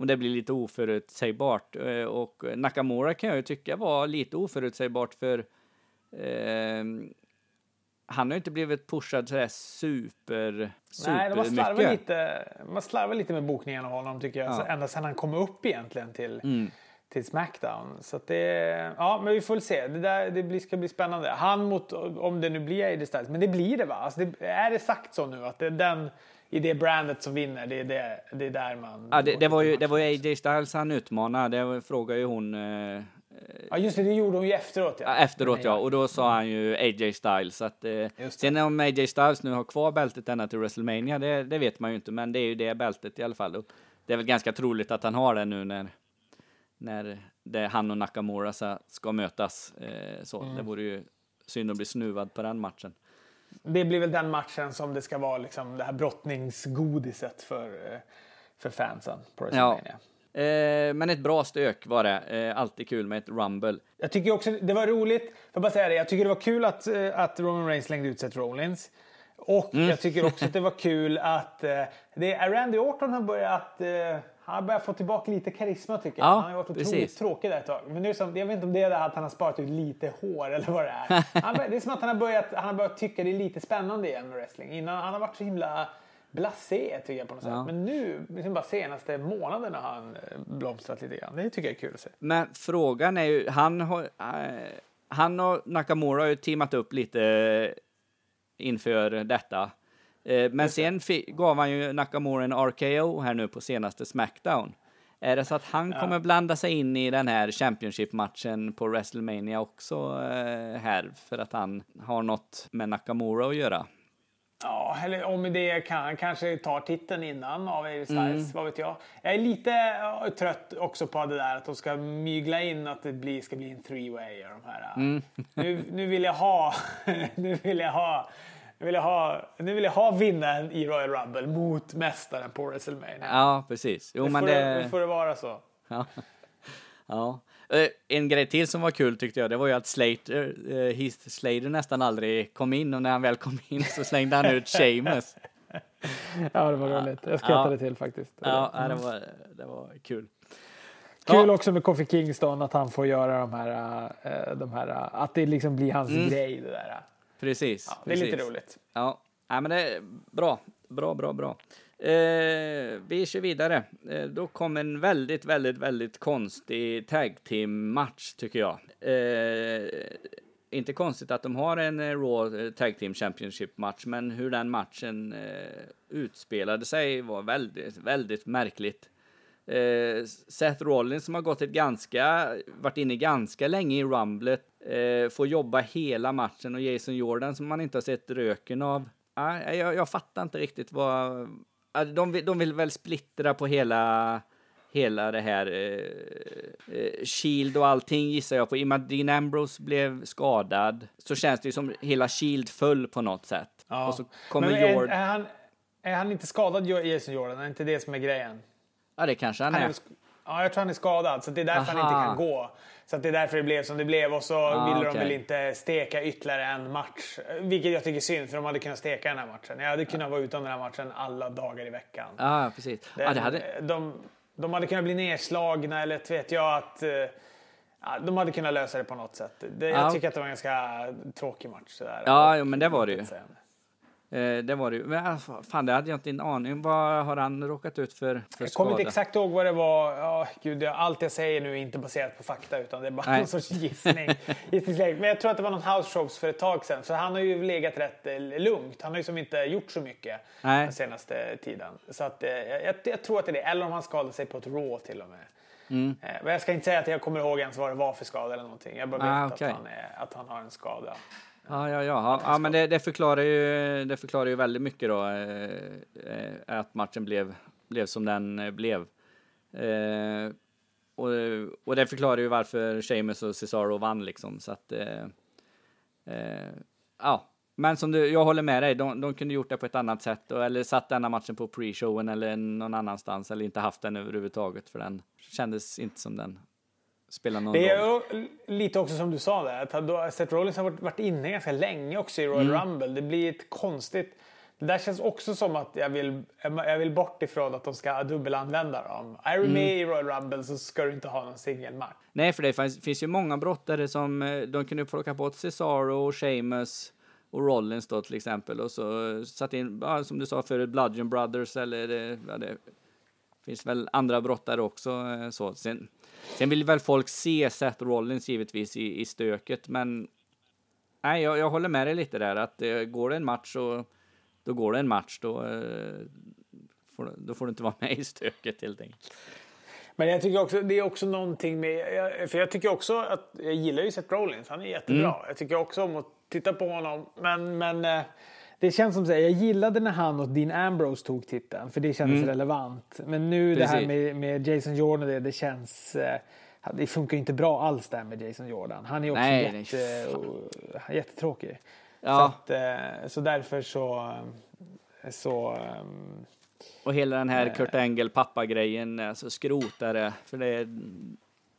om det blir lite oförutsägbart. Eh, Och Nakamura kan jag ju tycka var lite oförutsägbart för eh, han har ju inte blivit pushad sådär super, super Nej, slarvat mycket. lite, man slarvar lite med bokningen av honom tycker jag. Ja. Ända sedan han kom upp egentligen till, Mm. till Smackdown. Så det, ja men vi får väl se. Det, där, det blir, ska bli spännande. Han mot, om det nu blir AJ Styles, men det blir det va? Alltså det, är det sagt så nu att det den i det brandet som vinner, det är, det, det är där man... Ja, det, det var ju det var ju. AJ Styles han utmanade, det frågade ju hon eh, Ja just det, det gjorde hon ju efteråt ja. efteråt ja, och då sa han ju AJ Styles att eh, sen om AJ Styles nu har kvar bältet ända till WrestleMania, det, det vet man ju inte, men det är ju det bältet i alla fall. Och det är väl ganska troligt att han har det nu när när det, han och Nakamura ska mötas. Eh, så Mm. det vore ju synd att bli snuvad på den matchen. Det blir väl den matchen som det ska vara liksom det här brottningsgodiset för, eh, för fansen på WrestleMania. Eh, men ett bra stök var det. Eh, alltid kul med ett rumble. Jag tycker också det var roligt, jag bara säga det, jag tycker det var kul att, eh, att Roman Reigns slängde ut Seth Rollins. Och Mm. jag tycker också att det var kul att eh, det är Randy Orton har börjat, eh, han har börjat få tillbaka lite karisma tycker jag. Ja, han har varit otroligt precis. tråkig där ett tag. Men nu som, jag vet inte om det är att han har sparat ut lite hår eller vad det är. Han, det är som att han har börjat, han har börjat tycka det är lite spännande igen med wrestling. Innan, han har varit så himla blasé tycker jag på något sätt. Ja. Men nu, liksom bara senaste månaderna har han eh, blomstrat lite grann. Det tycker jag är kul att se. Men frågan är ju, han, har, eh, han och Nakamura har ju teamat upp lite eh, inför detta. Eh, men sen gav han ju Nakamura en RKO här nu på senaste Smackdown. Är det så att han kommer blanda sig in i den här Championship-matchen på WrestleMania också eh, här för att han har något med Nakamura att göra? Ja, eller om det kan han kanske tar titeln innan av Styles, Mm. vad vet jag. Jag är lite ja, trött också på det där att de ska mygla in att det blir, ska bli en och de här. Mm. Nu, nu vill jag ha, nu vill jag ha, nu vill jag ha, nu vill jag ha vinnaren i Royal Rumble mot mästaren på WrestleMania. Ja, precis. Jo, Nu men får, det... det, nu får det vara så. Ja. ja. Eh, En grej till som var kul tyckte jag, det var ju att Slater, Heath Slater nästan aldrig kom in och när han väl kom in så slängde han ut Sheamus. Ja, det var roligt. Jag skrattade till faktiskt. Ja, ja, det var, det var kul. Kul Ja. också med Kofi Kingston att han får göra de här, eh, de här att det liksom blir hans Mm. grej det där. Precis. Ja, det är lite precis. roligt. Ja, ja men det är bra. Bra, bra, bra. Eh, vi kör vidare. Eh, då kom en väldigt, väldigt, väldigt konstig tag team match tycker jag. Eh, inte konstigt att de har en eh, Raw eh, Tag Team Championship match, men hur den matchen eh, utspelade sig var väldigt, väldigt märkligt. Seth Rollins som har gått ett ganska, varit inne ganska länge i Rumblet, eh, får jobba hela matchen och Jason Jordan som man inte har sett röken av. Ah, jag, jag fattar inte riktigt vad... Ah, de, de vill väl splittra på hela, hela det här eh, eh, Shield och allting gissar jag på. I och med att Dean Ambrose blev skadad så känns det ju som hela Shield föll på något sätt. Och så kommer Men är, Jordan... är, han, är han inte skadad, Jason Jordan? Är inte det som är grejen? Ja, det kanske han Han är är. Ja, jag tror han är skadad, så det är därför han Aha. inte kan gå. Så det är därför det blev som det blev och så Ah, ville de okej. väl inte steka ytterligare en match. Vilket jag tycker är synd, för de hade kunnat steka den här matchen. Jag hade kunnat vara utan den här matchen alla dagar i veckan. Ja, precis. Ja, det hade... de, de hade kunnat bli nedslagna eller vet jag att... eh, Ja, de hade kunnat lösa det på något sätt. Det, Ja. Jag tycker att det var en ganska tråkig match. Sådär. Ja, jo, men det var det ju. Eh, det var det ju. Men alltså, fan, det hade jag inte en aning Vad har han råkat ut för, för Jag kommer inte exakt ihåg vad det var. Ja, gud, allt jag säger nu är inte baserat på fakta utan det är bara Nej. någon sorts gissning. Men jag tror att det var någon house shows för ett tag sedan. Så han har ju legat rätt eh, lugnt. Han har ju som inte gjort så mycket Nej. den senaste tiden. Så att, eh, jag, jag tror att det är det. Eller om han skadade sig på ett rå till och med. Mm. Eh, Men jag ska inte säga att jag kommer ihåg ens vad det var för skada eller någonting. Jag bara vet Ah, okej. att, han att han har en skada. Ja, ja, ja. ja, ja men det, det, förklarar ju, det förklarar ju väldigt mycket då eh, eh att matchen blev, blev som den eh, blev. Eh, och, och det förklarar ju varför Seamus och Cesaro vann liksom. Så att, eh, eh, ja. Men som du, jag håller med dig, de, de kunde gjort det på ett annat sätt. Och, eller satt denna matchen på pre-showen eller någon annanstans. Eller inte haft den överhuvudtaget. För den kändes inte som den spelade någon Det roll. är ju lite också som du sa där, att Seth Rollins har varit, inne ganska länge också i Royal Mm. Rumble. Det blir ett konstigt... Det där känns också som att jag vill, jag vill bort ifrån att de ska dubbelanvända dem. Är du Mm. med i Royal Rumble så ska du inte ha någon singelmatch. Nej, för det finns, finns ju många brottare som eh, de kunde plocka bort Cesaro och Sheamus och Rollins då till exempel och så satt in, ja, som du sa förut, Bludgeon Brothers eller eh, ja, det finns väl andra brottare också. eh, Så. Sen, sen vill väl folk se Seth Rollins givetvis i, i stöket, men nej, jag, jag håller med dig lite där att eh, går det en match så då går det en match, då, eh, får, då får du inte vara med i stöket helt enkelt. Men jag tycker också, det är också någonting med... För jag tycker också att... Jag gillar ju Seth Rollins, han är jättebra. Mm. Jag tycker också om att titta på honom. Men, men eh, det känns som här, jag gillade när han och Dean Ambrose tog titeln, för det kändes relevant. Men nu det här Mm. Precis. med, med Jason Jordan, det, det känns... eh, Det funkar ju inte bra alls där med Jason Jordan. Han är också Nej, jätte, och- jättetråkig. Ja. Så, att, eh, så därför så... eh, så Och hela den här Kurt Angle pappa-grejen, alltså skrotare, för det,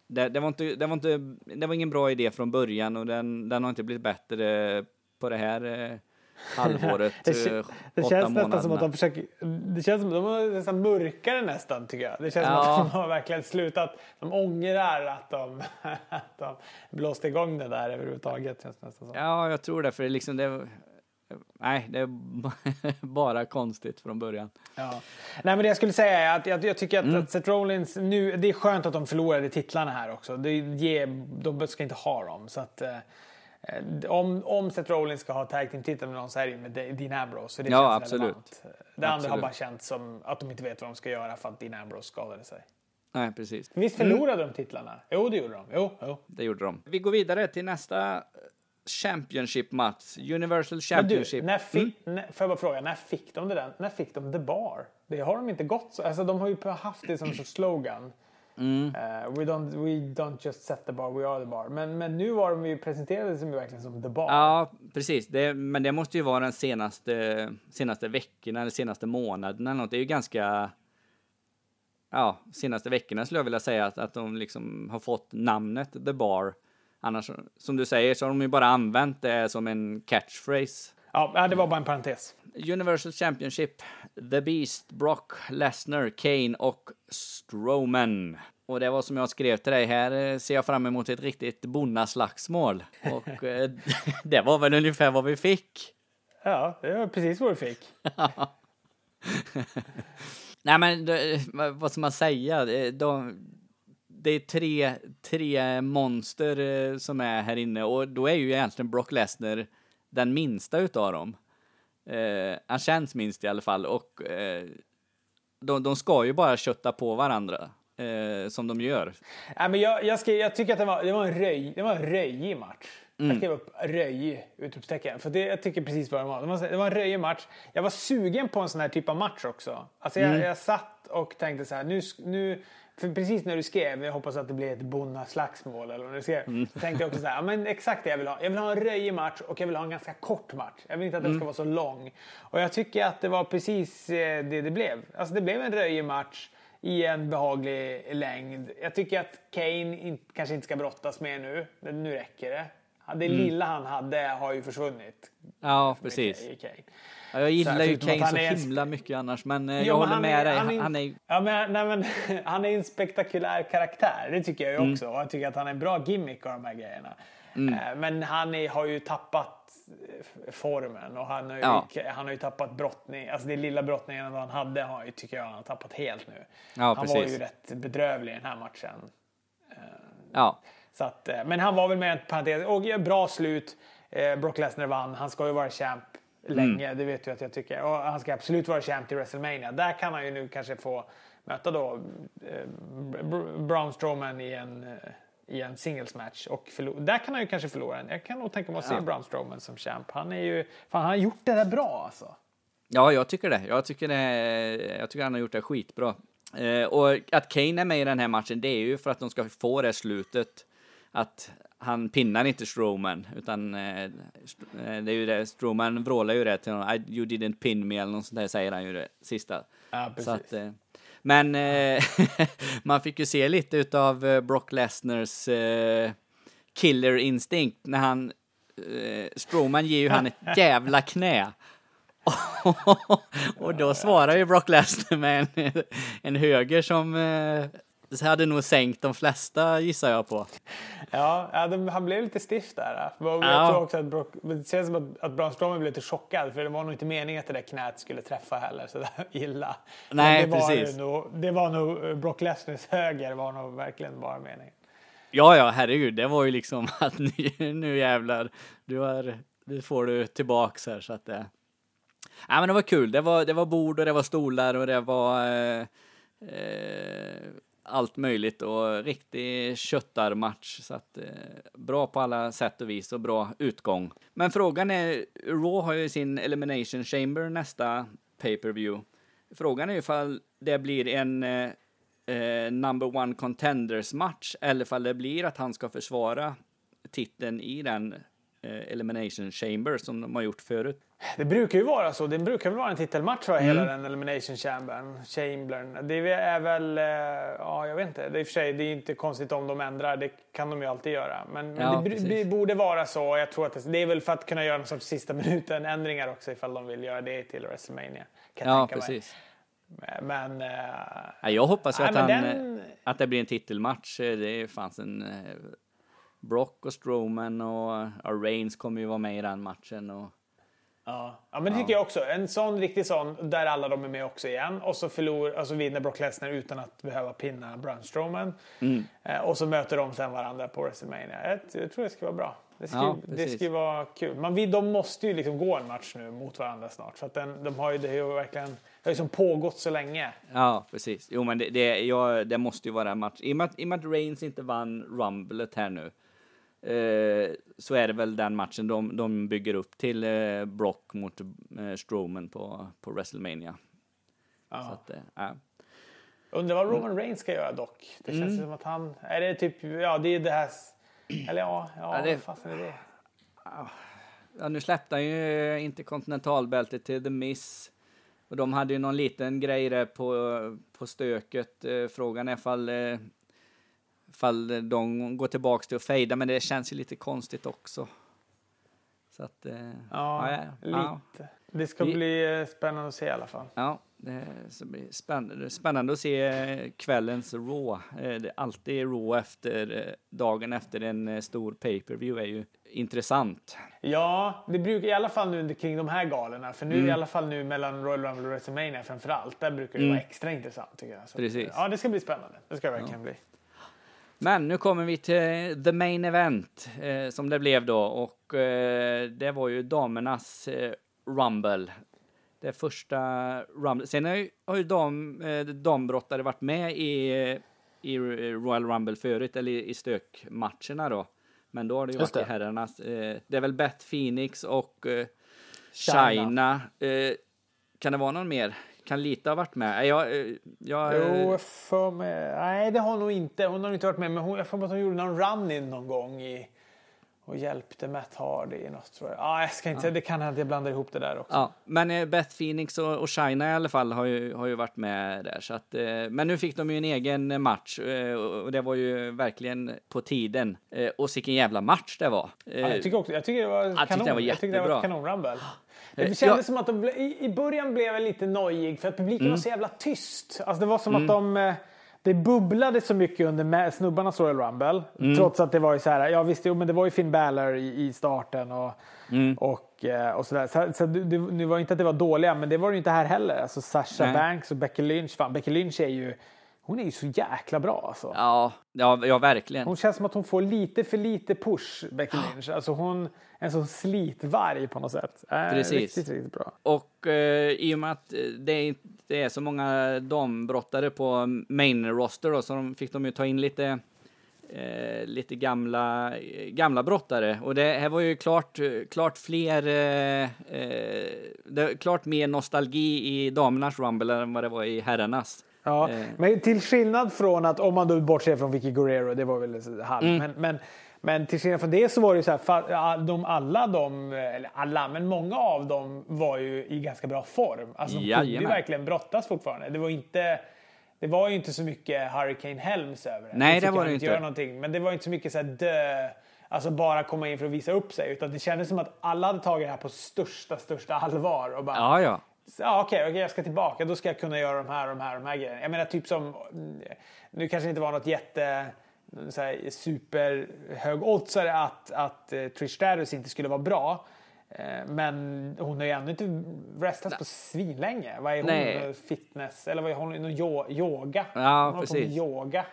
det, det, var inte, det, var inte, det var ingen bra idé från början och den, den har inte blivit bättre på det här halvåret, Det, eh, det åtta känns nästan som månaderna. att de försöker... Det känns som att de har nästan mörkare nästan tycker jag. Det känns som Ja. att de har verkligen slutat. De ångrar att de, att de blåste igång det där överhuvudtaget. Känns det nästan som. Ja, jag tror det, för det liksom det, nej, det är bara konstigt från början. Ja. Nej, men det jag skulle säga är att jag, jag tycker att, Mm. att Seth Rollins nu, det är skönt att de förlorade titlarna här också. Det ger, de ska inte ha dem. Så att, eh, om, om Seth Rollins ska ha tag team-titeln med någon så är det ju med Dean Ambrose. Så det Ja, absolut. relevant. Det andra har Absolut. bara känts som att de inte vet vad de ska göra för att Dean Ambrose skadade sig. Nej, precis. Visst förlorade de titlarna? Jo, det gjorde de. Jo, jo. Det gjorde de. Vi går vidare till nästa Championship-match, Universal Men du, Championship. när fick, när, får jag bara fråga, när fick de det där? När fick de The Bar? Det har de inte gått så. Alltså, de har ju haft det som slogan. Mm. Eh, we, don't, we don't just set the bar, we are the bar. Men, men nu var de ju presenterade som ju verkligen som The Bar. Ja, precis. Det, men det måste ju vara den senaste, senaste veckorna eller senaste månaden eller något. Det är ju ganska... Ja, senaste veckorna skulle jag vilja säga att, att de liksom har fått namnet The Bar. Annars, som du säger, så har de ju bara använt det som en catchphrase. Ja, det var bara en parentes. Universal Championship, The Beast, Brock Lesnar, Kane och Strowman. Och det var som jag skrev till dig, här eh, ser jag fram emot ett riktigt bonnaslagsmål. Och eh, det var väl ungefär vad vi fick. Ja, det var precis vad du fick. Nej men det, vad- ska man säga? Det- De, det är tre, tre monster eh, som är här inne och då är ju egentligen Brock Lesnar den minsta utav dem. Eh, han känns minst i alla fall och eh, de, de ska ju bara kötta på varandra eh, som de gör. Ja, men jag, jag, skrev, jag tycker att det var, det var en röj, det var en röjig match. Mm. Jag skrev upp röj, utropstecken. För det, jag tycker precis vad det var. Det var, det var en röjig match. Jag var sugen på en sån här typ av match också. Alltså jag, Mm. jag satt och tänkte så här, nu, nu för precis när du skrev, jag hoppas att det blir ett bonnaslagsmål eller vad du skrev. Mm. Så tänkte jag också så här, men exakt det jag vill ha. Jag vill ha en röjig match och jag vill ha en ganska kort match. Jag vill inte att den Mm. ska vara så lång. Och jag tycker att det var precis eh, det det blev. Alltså det blev en röjig match. i en behaglig längd. Jag tycker att Kane in, kanske inte ska brottas mer nu. Nu räcker det. Det lilla han hade har ju försvunnit. Ja, precis. Kane. Ja, jag gillar ju Kane så är himla mycket annars, men eh, Jo, jag men håller han med är- dig. han är- han är Ja, men, nej, men, han är en spektakulär karaktär, det tycker jag ju Mm. också. Och jag tycker att han är en bra gimmick av de här grejerna. Eh, Men han är, har ju tappat eh, formen och han har ju, Ja. han har ju tappat brottning. Alltså det lilla brottningen han hade har ju, tycker jag han har tappat helt nu. Ja, han var precis. ju rätt bedrövlig i den här matchen. ja, Så att, men han var väl med en parentes. Och bra slut. Brock Lesnar vann. Han ska ju vara champ länge. Mm. Det vet du att jag tycker. Och han ska absolut vara champ till WrestleMania. Där kan han ju nu kanske få möta då eh, Br- Br- Braun Strowman i en, eh, i en singles match. Och där kan han ju kanske förlora en. Jag kan nog tänka mig att se Ja. Braun Strowman som champ. Han är ju... Fan, han har gjort det där bra alltså. ja, jag tycker det. Jag tycker, det, jag tycker han har gjort det skitbra. Eh, och att Kane är med i den här matchen, det är ju för att de ska få det slutet. Att han pinnar inte Strowman, utan eh, eh, det är ju det. Strowman vrålar ju det till honom. I, you didn't pin me eller något sånt där säger han ju det sista. Ja, Så att, eh, men eh, man fick ju se lite utav eh, Brock Lesners eh, killer instinct när han eh, Strowman ger ju han ett jävla knä. och då svarar ju Brock Lesnar med en, en höger som eh, hade nog sänkt de flesta gissar jag på. Ja, han blev lite stiff där. Jag Ja. tror också att, Brock, det känns som att, att Braun Strowman blev lite chockad för det var nog inte meningen att det där knät skulle träffa heller så där illa. Men Nej, det var precis. Nog, det var nog eh, Brock Lesnars höger var nog verkligen bara meningen. Ja, ja, herregud, det var ju liksom att nu, nu jävlar, du har, nu får du tillbaks här så att det. Ja, men det var kul. Det var, det var bord och det var stolar och det var eh, eh, allt möjligt och riktig köttarmatch så att eh, bra på alla sätt och vis och bra utgång. Men frågan är, Raw har ju sin Elimination Chamber nästa pay-per-view. Frågan är ifall det blir en eh, eh number one contenders match eller ifall det blir att han ska försvara titeln i den Elimination Chamber som de har gjort förut. Det brukar ju vara så. Det brukar väl vara en titelmatch va, hela Mm. den Elimination Chambern. Chambern. Det är väl, eh, ja jag vet inte. Det är i och för sig, det är inte konstigt om de ändrar. Det kan de ju alltid göra. Men, Ja, det, det borde vara så. Jag tror att det, det är väl för att kunna göra någon sorts sista minuten ändringar också ifall de vill göra det till WrestleMania. Kan Ja, tänka precis. mig. Men... eh, Ja, jag hoppas ju att, han, den- eh, att det blir en titelmatch. Eh, Det fanns en eh, Brock och Strowman och ja, Reigns kommer ju vara med i den matchen. Och, Ja, ja men det tycker jag också. En sån riktig sån där alla de är med också igen. Och så förlor, alltså vinner Brock Lesnar utan att behöva pinna Braun Strowman. Mm. Eh, och så möter de sen varandra på WrestleMania. Jag, jag tror det ska vara bra. Det ska, Ja, det ju vara kul. Man, de måste ju liksom gå en match nu mot varandra snart. För att den, de har ju, det har ju verkligen det har ju som pågått så länge. ja, precis. Jo, men det, det, ja, det måste ju vara en match. I och med att, i och med att Reigns inte vann Rumblet här nu eh, så är det väl den matchen de, de bygger upp till eh, Brock mot eh, Strowman på, på WrestleMania. Så att, eh, ja. Undrar vad Roman Reigns ska göra dock. Det känns Mm. som att han... Är det typ... Ja, det är det här... Eller ja, ja, Ja, det- vad fasen är det? Ja, nu släppte han ju interkontinentalbältet till The Miss. Och de hade ju någon liten grej där på, på stöket. Eh, Frågan är ifall, ifall de går tillbaks till att fejda, men det känns ju lite konstigt också. Så att... eh, Ja, ja, ja, lite. Det ska Vi- bli eh, spännande att se i alla fall. ja, det ska bli spännande, spännande att se eh, kvällens Raw. Eh, Det är alltid Raw efter, dagen efter en stor pay-per-view är ju intressant. Ja, det brukar i alla fall nu kring de här galorna. För nu Mm. i alla fall nu mellan Royal Rumble och WrestleMania framför allt. Där brukar det Mm. vara extra intressant tycker jag. Så, Precis. Ja, det ska bli spännande. Det ska det verkligen bli. Men nu kommer vi till the main event eh, som det blev då och eh, det var ju damernas eh, Rumble. Det första Rumble. Sen har ju, har ju dam, eh, dambrottare varit med i, i Royal Rumble förut, eller i, i stökmatcherna då. Men då har det ju Just varit det. herrarnas. Eh, det är väl Beth Phoenix och eh, China. China. Eh, kan det vara någon mer? Kan lite ha varit med? Jag, eh, jag, Jo, för mig... Nej, det har hon nog inte. Hon har inte varit med. Men hon, jag får att hon gjorde någon run-in någon gång i och hjälpte Matt Hardy i något tror jag. Ah, jag ska inte, Det kan hända att jag blandar ihop det där också. Ja, men eh, Beth Phoenix och, och China i alla fall har ju, har ju varit med där. Så att, eh, men nu fick de ju en egen match eh, och det var ju verkligen på tiden. Eh, och vilken jävla match det var. Eh, Ja, jag tycker också, jag tycker det var tyckte kanon. det var jag tyckte det var ett jättebra. kanonrumble. Det Eh, kändes ja. som att de, i, i början blev jag lite nojig för att publiken Mm. var så jävla tyst. Alltså det var som att de eh, det bubblade så mycket under snubbarnas Royal Rumble. Mm. Trots att det var ju så här, ja visst, jo, men det var ju Finn Balor i, i starten och, Mm. och, eh, och sådär. Så, så det, det, det var inte att det var dåliga, men det var det ju inte här heller. Alltså Sasha Nej. Banks och Becky Lynch, fan Becky Lynch är ju, hon är ju så jäkla bra alltså. ja, ja, ja, verkligen. Hon känns som att hon får lite för lite push, Becky Lynch. Alltså hon är en sån slitvarg på något sätt. Äh, Precis. Riktigt, riktigt bra. Och eh, i och med att eh, det inte är så många dambrottare på main roster då, så de fick de ju ta in lite eh, lite gamla, gamla brottare. Och det här var ju klart, eh, klart fler, eh, eh, det klart mer nostalgi i damernas rumble än vad det var i herrarnas. Ja, Eh. men till skillnad från att, om man då bortser från Vicky Guerrero, det var väl halv, Mm. men, men, men till skillnad från det så var det ju så här, de, alla de, eller alla, men många av dem var ju i ganska bra form. Alltså de kunde ju Jajamän. verkligen brottas fortfarande. Det var inte, det var ju inte så mycket Hurricane Helms över det. Nej, det var det inte inte. Göra någonting, men det var inte så mycket så här dö, alltså bara komma in för att visa upp sig, utan det kändes som att alla hade tagit det här på största, största allvar och bara Ja, ja. Ja, okej, okej, jag ska tillbaka. Då ska jag kunna göra de här de här, de här grejerna. Jag menar typ som, mm, nu kanske det inte var något jätte så här, superhög oddsare att, att eh, Trish Stratus inte skulle vara bra. Eh, men hon har ju ändå inte wrestlat på svinlänge. Vad är hon? Nej. Fitness? Eller vad är hon? Någon yo- yoga? Ja, hon håller på precis. yoga.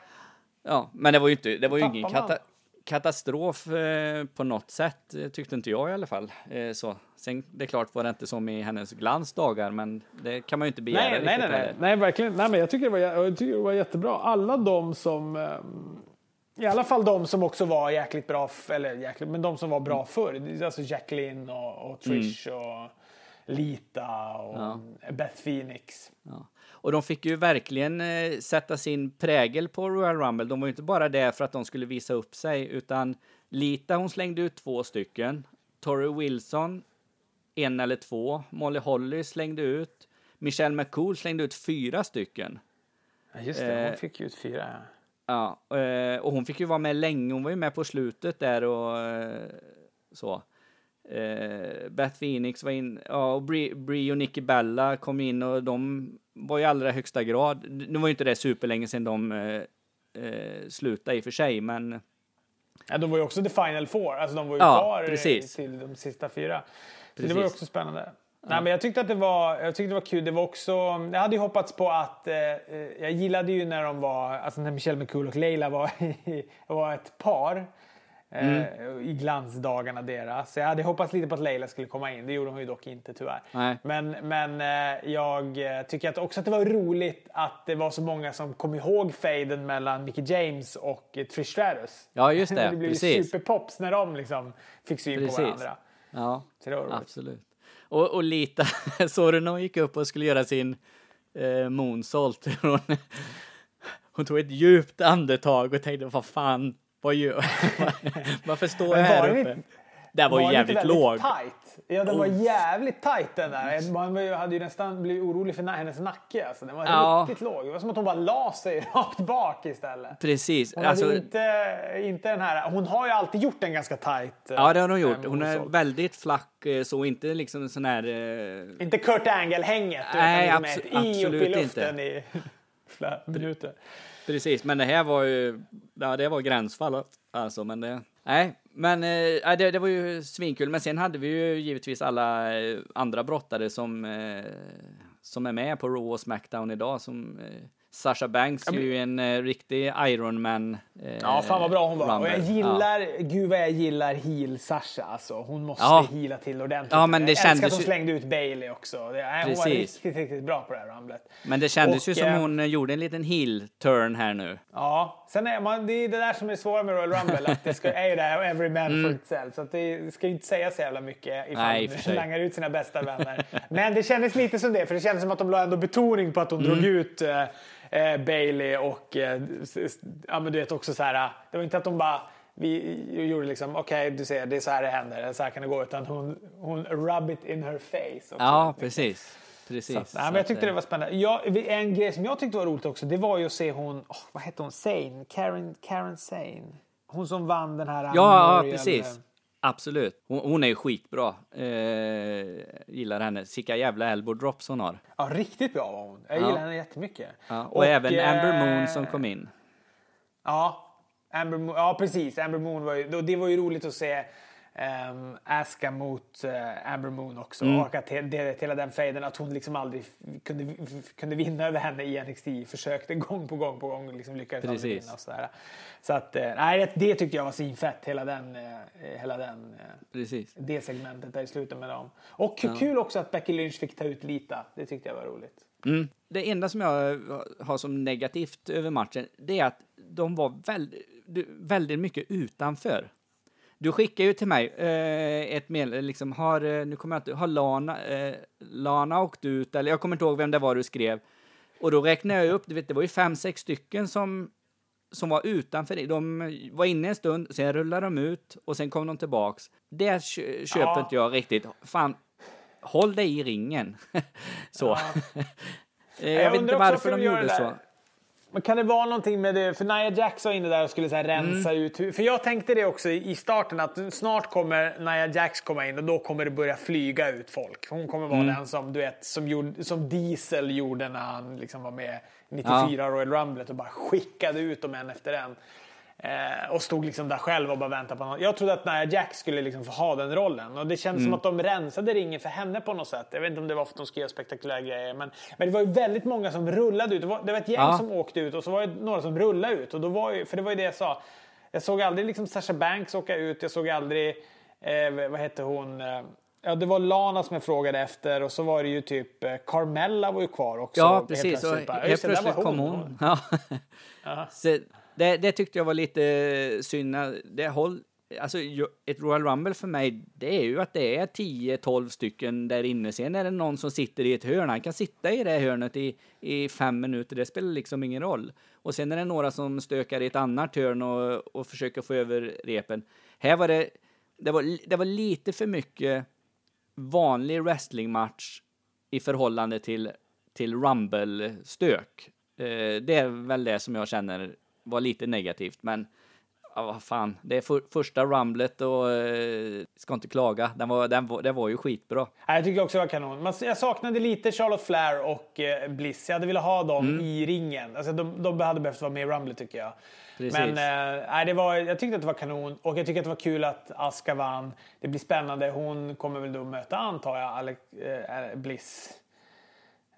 Ja, men det var ju inte, det var ju ingen kata katastrof eh, på något sätt, eh, tyckte inte jag i alla fall. Eh, så. Sen, det är klart var det inte som i hennes glansdagar, men det kan man ju inte begära Nej, nej, nej, nej, nej, verkligen. Nej, men jag tycker det var, jag tycker det var jättebra. Alla de som, ehm, i alla fall de som också var jäkligt bra, eller jäkligt, men de som var bra förr. Alltså Jacqueline och, och Trish och Lita och Beth Phoenix. Ja. Och de fick ju verkligen eh, sätta sin prägel på Royal Rumble. De var ju inte bara där för att de skulle visa upp sig, utan Lita hon slängde ut två stycken. Tori Wilson en eller två. Molly Holly slängde ut. Michelle McCool slängde ut fyra stycken. Ja, just det, hon Eh, fick ju ut fyra. Ja, eh, och hon fick ju vara med länge. Hon var ju med på slutet där och eh, så. Eh, Beth Phoenix var in, ja, och Brie, Brie och Nikki Bella kom in och de var i allra högsta grad. Nu var ju inte det superlänge sedan de eh, eh, slutade i och för sig, men Ja, de var ju också the final four, alltså de var ju Ja, kvar precis. till de sista fyra. Så det Precis. var också spännande. Nej, men jag tyckte att det var, jag tyckte det var kul. Det var också, jag hade ju hoppats på att, eh, eh, jag gillade ju när de var, alltså när Michelle McCool och Leila var, var ett par. Mm. Eh, I glansdagarna deras. Så jag hade hoppats lite på att Leila skulle komma in. Det gjorde hon ju dock inte tyvärr. Nej. Men, men eh, jag tycker att också att det var roligt att det var så många som kom ihåg fejden mellan Mickey James och Trish Stratus. Ja, just det. det blev ju Precis. superpops när de liksom fick syn Precis. på varandra. Ja, Så det var roligt. absolut. Och, och Lita, hon gick upp och skulle göra sin eh, moonsault? Hon, hon tog ett djupt andetag och tänkte, vad fan, vad gör Varför står jag här uppe? Den inte- Det var ju den inte jävligt låg. Tight? Ja, den var jävligt tight den där. Man var hade ju nästan blivit orolig för hennes nacke. Alltså. Den var Ja. riktigt låg. Det var som att hon bara la sig rakt bak istället. Precis. Hon, Alltså, inte, inte den här, hon har ju alltid gjort en ganska eh, ja, det har hon gjort. eh, Hon är väldigt flack, eh, så inte liksom sån här... Eh, Inte Kurt Angle-hänget. Nej, utan liksom abso- ett i upp i absolut luften i flera minuter. Precis, men det här var ju, ja det var gränsfall alltså, men det, nej, men äh, det, det var ju svinkul, men sen hade vi ju givetvis alla eh, andra brottare som, äh, som är med på Raw och Smackdown idag, som äh, Sasha Banks är ju en eh, riktig Ironman. Eh, Ja, fan vad bra hon var. Och jag gillar, gud vad jag gillar heel Sasha alltså. Hon måste Ja. heala till ordentligt. Ja, men det jag älskar kändes att hon ju- slängde ut Bailey också. Det, nej, hon var riktigt, riktigt bra på det här rumblet. Men det kändes Och, ju som eh, hon eh, gjorde en liten heel-turn här nu. Ja, sen är man, det är det där som är svårt med Royal Rumble. Att det ska, är ju det här every man for itself. Så att det ska ju inte säga så jävla mycket ifall Mm. Nej, sig. langar ut sina bästa vänner. Men det kändes lite som det, för det kändes som att de la ändå betoning på att hon Mm. drog ut eh, eh, Bailey och eh, ja men du vet också så här. Det var inte att de bara vi gjorde liksom, okej du ser det är så här det händer, så här kan det gå. Utan hon, hon rub it in her face. Också. Ja, precis. Precis. Så, nej, men jag tyckte att, det var spännande. Jag, en grej som jag tyckte var roligt också, det var ju att se hon, oh, vad hette hon, Sane, Karen, Karen Sane. Hon som vann den här Ja, ja precis. Absolut. Hon, hon är ju skitbra. Eh, gillar henne. Sicka jävla elbow drops hon har. Ja, riktigt bra var hon. Jag Ja. gillar henne jättemycket. Ja, och, även Amber Moon eh, som kom in. Ja, Amber Moon, ja precis. Amber Moon var ju, det var ju roligt att se um, Aska mot eh, Amber Moon också. Mm. Och att det, det, hela den fejden, att hon liksom aldrig kunde, kunde vinna över henne i NXT. Försökte gång på gång på gång, liksom lyckades aldrig vinna och sådär. Så att, eh, nej, det, det tyckte jag var svinfett, hela den, eh, hela den Precis. det segmentet där i slutet med dem. Och kul också att Becky Lynch fick ta ut Lita. Det tyckte jag var roligt. Mm. Det enda som jag har som negativt över matchen, det är att de var väldigt, väldigt mycket utanför. Du skickar ju till mig eh, ett meddelande, liksom, har, eh, nu kommer jag inte, har Lana, eh, Lana åkt ut, eller jag kommer inte ihåg vem det var du skrev. Och då räknade jag upp, du vet, det var ju fem, sex stycken som, som var utanför. De var inne en stund, sen rullade de ut och sen kom de tillbaks. Det kö- köper Ja. inte jag riktigt. Fan, håll dig i ringen. så. Eh, jag, Jag vet inte varför de gjorde så. Men kan det vara någonting med det? För Nia Jax var inne där och skulle så rensa Mm. ut. För jag tänkte det också i starten att snart kommer Nia Jax komma in och då kommer det börja flyga ut folk. Hon kommer Mm. vara den som du vet som, gjorde, som Diesel gjorde när han liksom var med 94 Royal Rumblet och bara skickade ut dem en efter en. Eh, och stod liksom där själv och bara väntade på något. Jag trodde att Nia Jax skulle liksom få ha den rollen. Och det kändes Mm. som att de rensade ringen för henne på något sätt. Jag vet inte om det var för att de skulle göra spektakulära grejer. Men, men det var ju väldigt många som rullade ut. Det var, det var ett gäng Ja. som åkte ut och så var det några som rullade ut. Och då var ju, för det var ju det jag sa. Jag såg aldrig liksom Sasha Banks åka ut. Jag såg aldrig, eh, vad hette hon? Eh, Ja, det var Lana som jag frågade efter och så var det ju typ eh, Carmella var ju kvar också. Ja, Helt precis. Och plötsligt bara, helt plötsligt kom hon. Ja. Så det, det tyckte jag var lite eh, synd. Äh, det håll, alltså, ett Royal Rumble för mig, det är ju att det är 10-12 stycken där inne. Sen är det någon som sitter i ett hörn. Han kan sitta i det hörnet i, i fem minuter. Det spelar liksom ingen roll. Och sen är det några som stökar i ett annat hörn och, och försöker få över repen. Här var det, det var, det var lite för mycket vanlig wrestlingmatch i förhållande till, till Rumble-stök. Eh, det är väl det som jag känner var lite negativt, men ja, vad fan, det är för, första Rumblet och eh, ska inte klaga. Den var, den var, det var ju skitbra. Jag tycker också det var kanon. Man, jag saknade lite Charlotte Flair och eh, Bliss. Jag hade velat ha dem Mm. i ringen. Alltså, de, de hade behövt vara med i Rumble tycker jag. Precis. Men eh, det var, jag tyckte att det var kanon och jag tycker att det var kul att Aska vann. Det blir spännande. Hon kommer väl då möta, antar jag, Alex, eh, Bliss.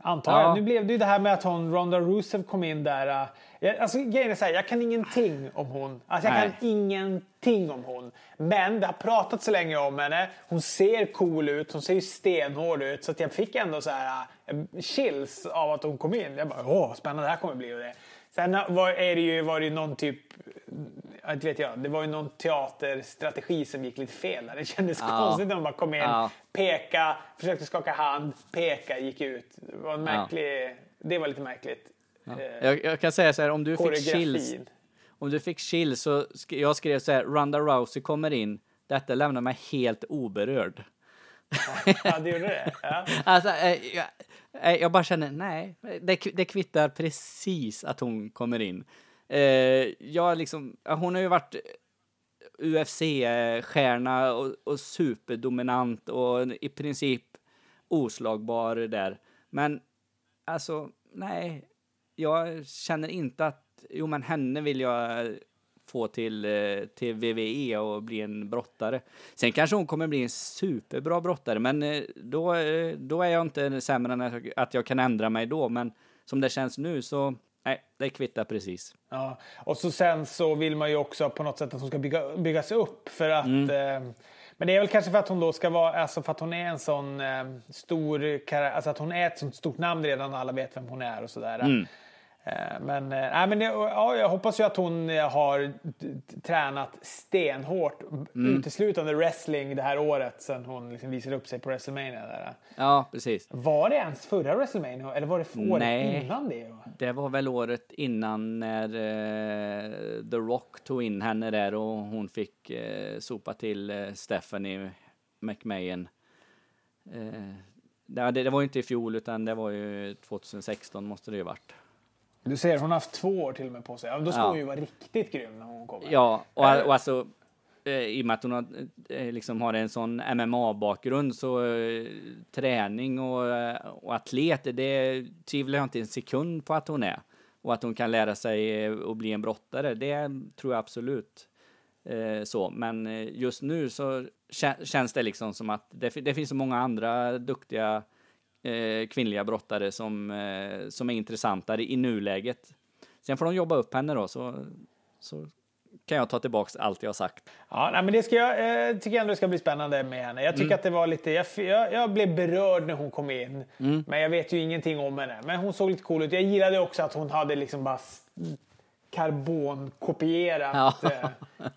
Antar Ja. jag. Nu blev det ju det här med att hon, Ronda Rousseff kom in där. Jag, alltså, grejen är så här, jag kan ingenting om hon. Alltså, jag Nej. kan ingenting om hon. Men det har pratat så länge om henne. Hon ser cool ut, hon ser ju stenhård ut. Så jag fick ändå så här eh, chills av att hon kom in. Jag bara, åh, spännande det här kommer bli. Och det. Sen var, är det ju, var det någon typ, jag inte vet jag, det var ju någon teaterstrategi som gick lite fel. där. Det kändes Ja. konstigt när de bara kom in, Ja. peka, försökte skaka hand, peka, gick ut. Det var en märklig, det var lite märkligt. Eh, Jag, jag kan säga så här, om du fick chills, koreografin. om du fick chills så sk- jag skrev så här, Ronda Rousey kommer in, detta lämnar mig helt oberörd. Ja, det gjorde det. Ja. Alltså, eh, jag, eh, jag bara känner, nej, det, det kvittar precis att hon kommer in. Jag liksom, ja, hon har ju varit UFC-stjärna och, och superdominant och i princip oslagbar där. Men alltså, nej, jag känner inte att, jo men henne vill jag få till, eh, till VVE och bli en brottare. Sen kanske hon kommer bli en superbra brottare, men eh, då, eh, då är jag inte sämre än att jag, kan ändra mig då. Men som det känns nu så, nej, det kvittar precis. Ja. Och så sen så vill man ju också på något sätt att hon ska bygga, byggas upp för att Mm. eh, men det är väl kanske för att hon då ska vara, alltså för att hon är en sån eh, stor, kara- alltså att hon är ett sånt stort namn redan och alla vet vem hon är och sådär. Mm. Eh, Men, eh, nej, men ja, jag hoppas ju att hon eh, har tränat stenhårt, uteslutande wrestling det här året sen hon liksom visade upp sig på WrestleMania. Där. Ja, precis. Var det ens förra WrestleMania eller var det året Nej. innan det? Det var väl året innan när eh, The Rock tog in henne där och hon fick eh, sopa till eh, Stephanie McMahon. Eh, det, det var ju inte i fjol utan det var ju 2016 måste det ju varit. Du ser, hon har haft två år till och med på sig. Ja, då ska Ja. hon ju vara riktigt grym när hon kommer. Ja, och, och alltså eh, i och med att hon har, eh, liksom har en sån MMA-bakgrund så eh, träning och, eh, och atlet, det tvivlar jag inte en sekund på att hon är. Och att hon kan lära sig eh, att bli en brottare, det tror jag absolut. Eh, så, men eh, just nu så kä- känns det liksom som att det, det finns så många andra duktiga eh, kvinnliga brottare som, eh, som är intressantare i nuläget. Sen får de jobba upp henne då, så, så kan jag ta tillbaks allt jag har sagt. Ja, nej, men det ska jag, eh, tycker ändå det ska bli spännande med henne. Jag tycker Mm. att det var lite, jag, jag, jag blev berörd när hon kom in. Mm. Men jag vet ju ingenting om henne. Men hon såg lite cool ut. Jag gillade också att hon hade liksom bara karbonkopierat Ja. eh,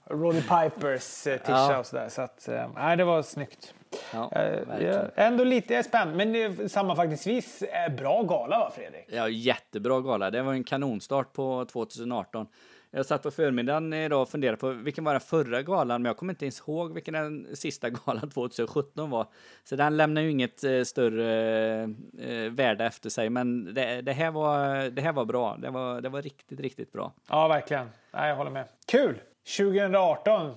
Roddy Pipers eh, tisha Ja. och sådär. Så att, eh, det var snyggt. Ja, Eh, ändå lite spänd. Men sammanfattningsvis, eh, bra gala va Fredrik? Ja, jättebra gala. Det var en kanonstart på 2018. Jag satt på förmiddagen idag och funderade på vilken var den förra galan, men jag kommer inte ens ihåg vilken den sista galan 2017 var. Så den lämnar ju inget eh, större värde efter sig, men det, det, här var, det här var bra. Det var, det var riktigt, riktigt bra. Ja, verkligen. Nej, jag håller med. Kul! 2018.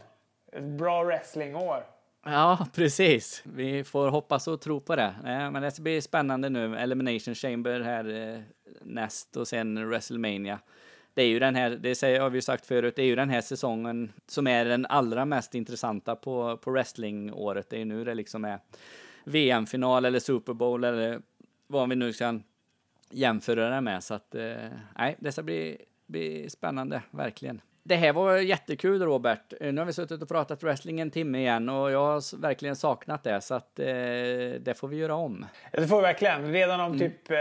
Ett bra wrestlingår. Ja, precis. Vi får hoppas och tro på det. Eh, men det ska bli spännande nu. Elimination Chamber här eh, näst och sen WrestleMania. Det är ju den här, det säger, har vi ju sagt förut, det är ju den här säsongen som är den allra mest intressanta på, på wrestlingåret. Det är ju nu det liksom är VM-final eller Super Bowl eller vad vi nu kan jämföra det med. Så att, eh, nej, det ska bli, bli spännande, verkligen. Det här var jättekul Robert. Eh, Nu har vi suttit och pratat wrestling en timme igen och jag har verkligen saknat det så att eh, det får vi göra om. Det får vi verkligen. Redan Mm. om typ eh,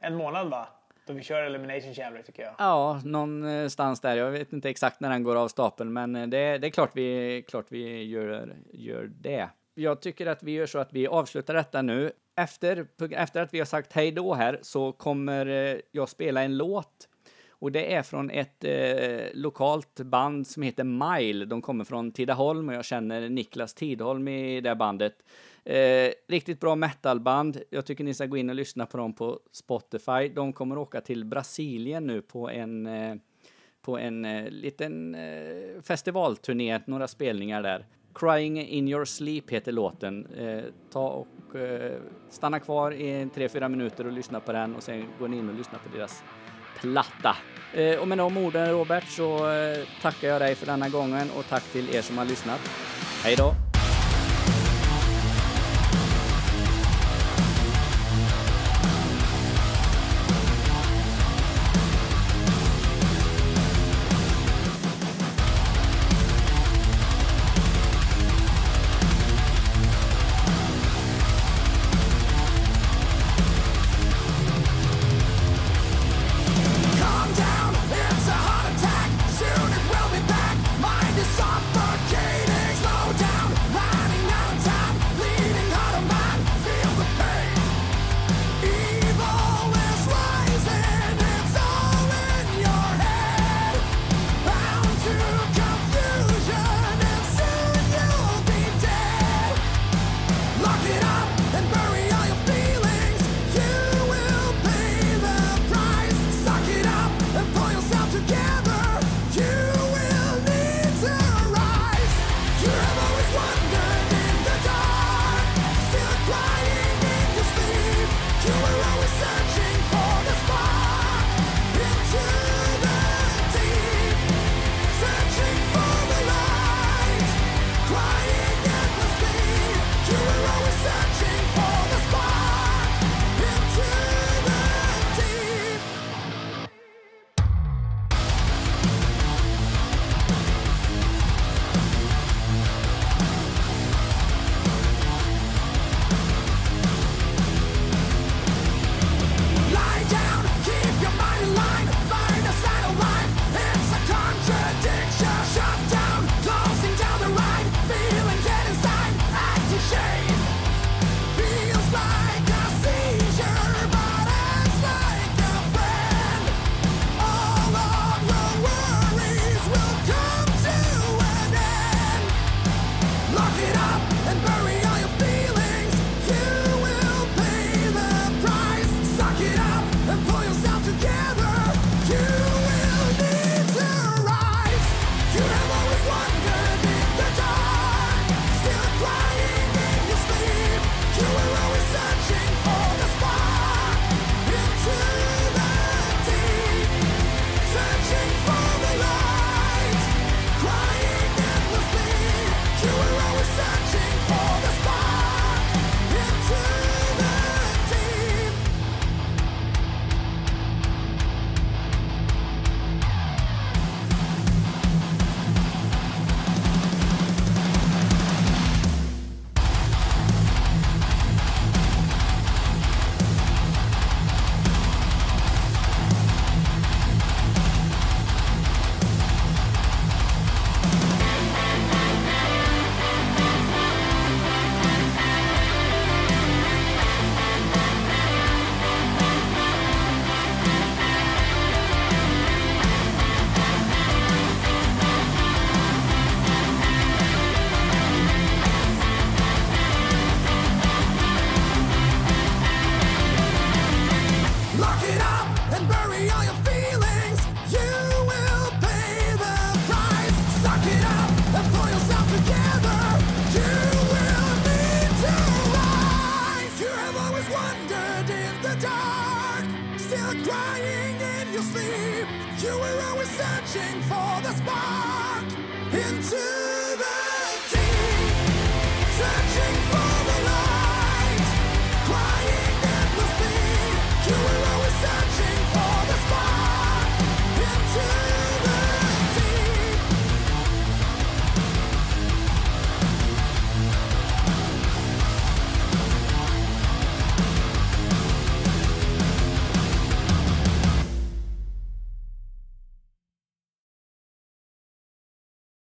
en månad va? Då vi kör Elimination Chamber tycker jag. Ja, någonstans där. Jag vet inte exakt när den går av stapeln, men eh, det, det är klart vi, klart vi gör, gör det. Jag tycker att vi gör så att vi avslutar detta nu. Efter, efter att vi har sagt hej då här så kommer eh, jag spela en låt. Och det är från ett eh, lokalt band som heter Mile. De kommer från Tidaholm och jag känner Niklas Tidholm i det bandet. Eh, riktigt bra metalband. Jag tycker ni ska gå in och lyssna på dem på Spotify. De kommer åka till Brasilien nu på en, eh, på en eh, liten eh, festivalturné, några spelningar där. Crying in your sleep heter låten. Eh, ta och eh, stanna kvar i tre fyra minuter och lyssna på den och sen går ni in och lyssnar på deras platta. Eh, och med de orden Robert så eh, tackar jag dig för denna gången och tack till er som har lyssnat. Hej då!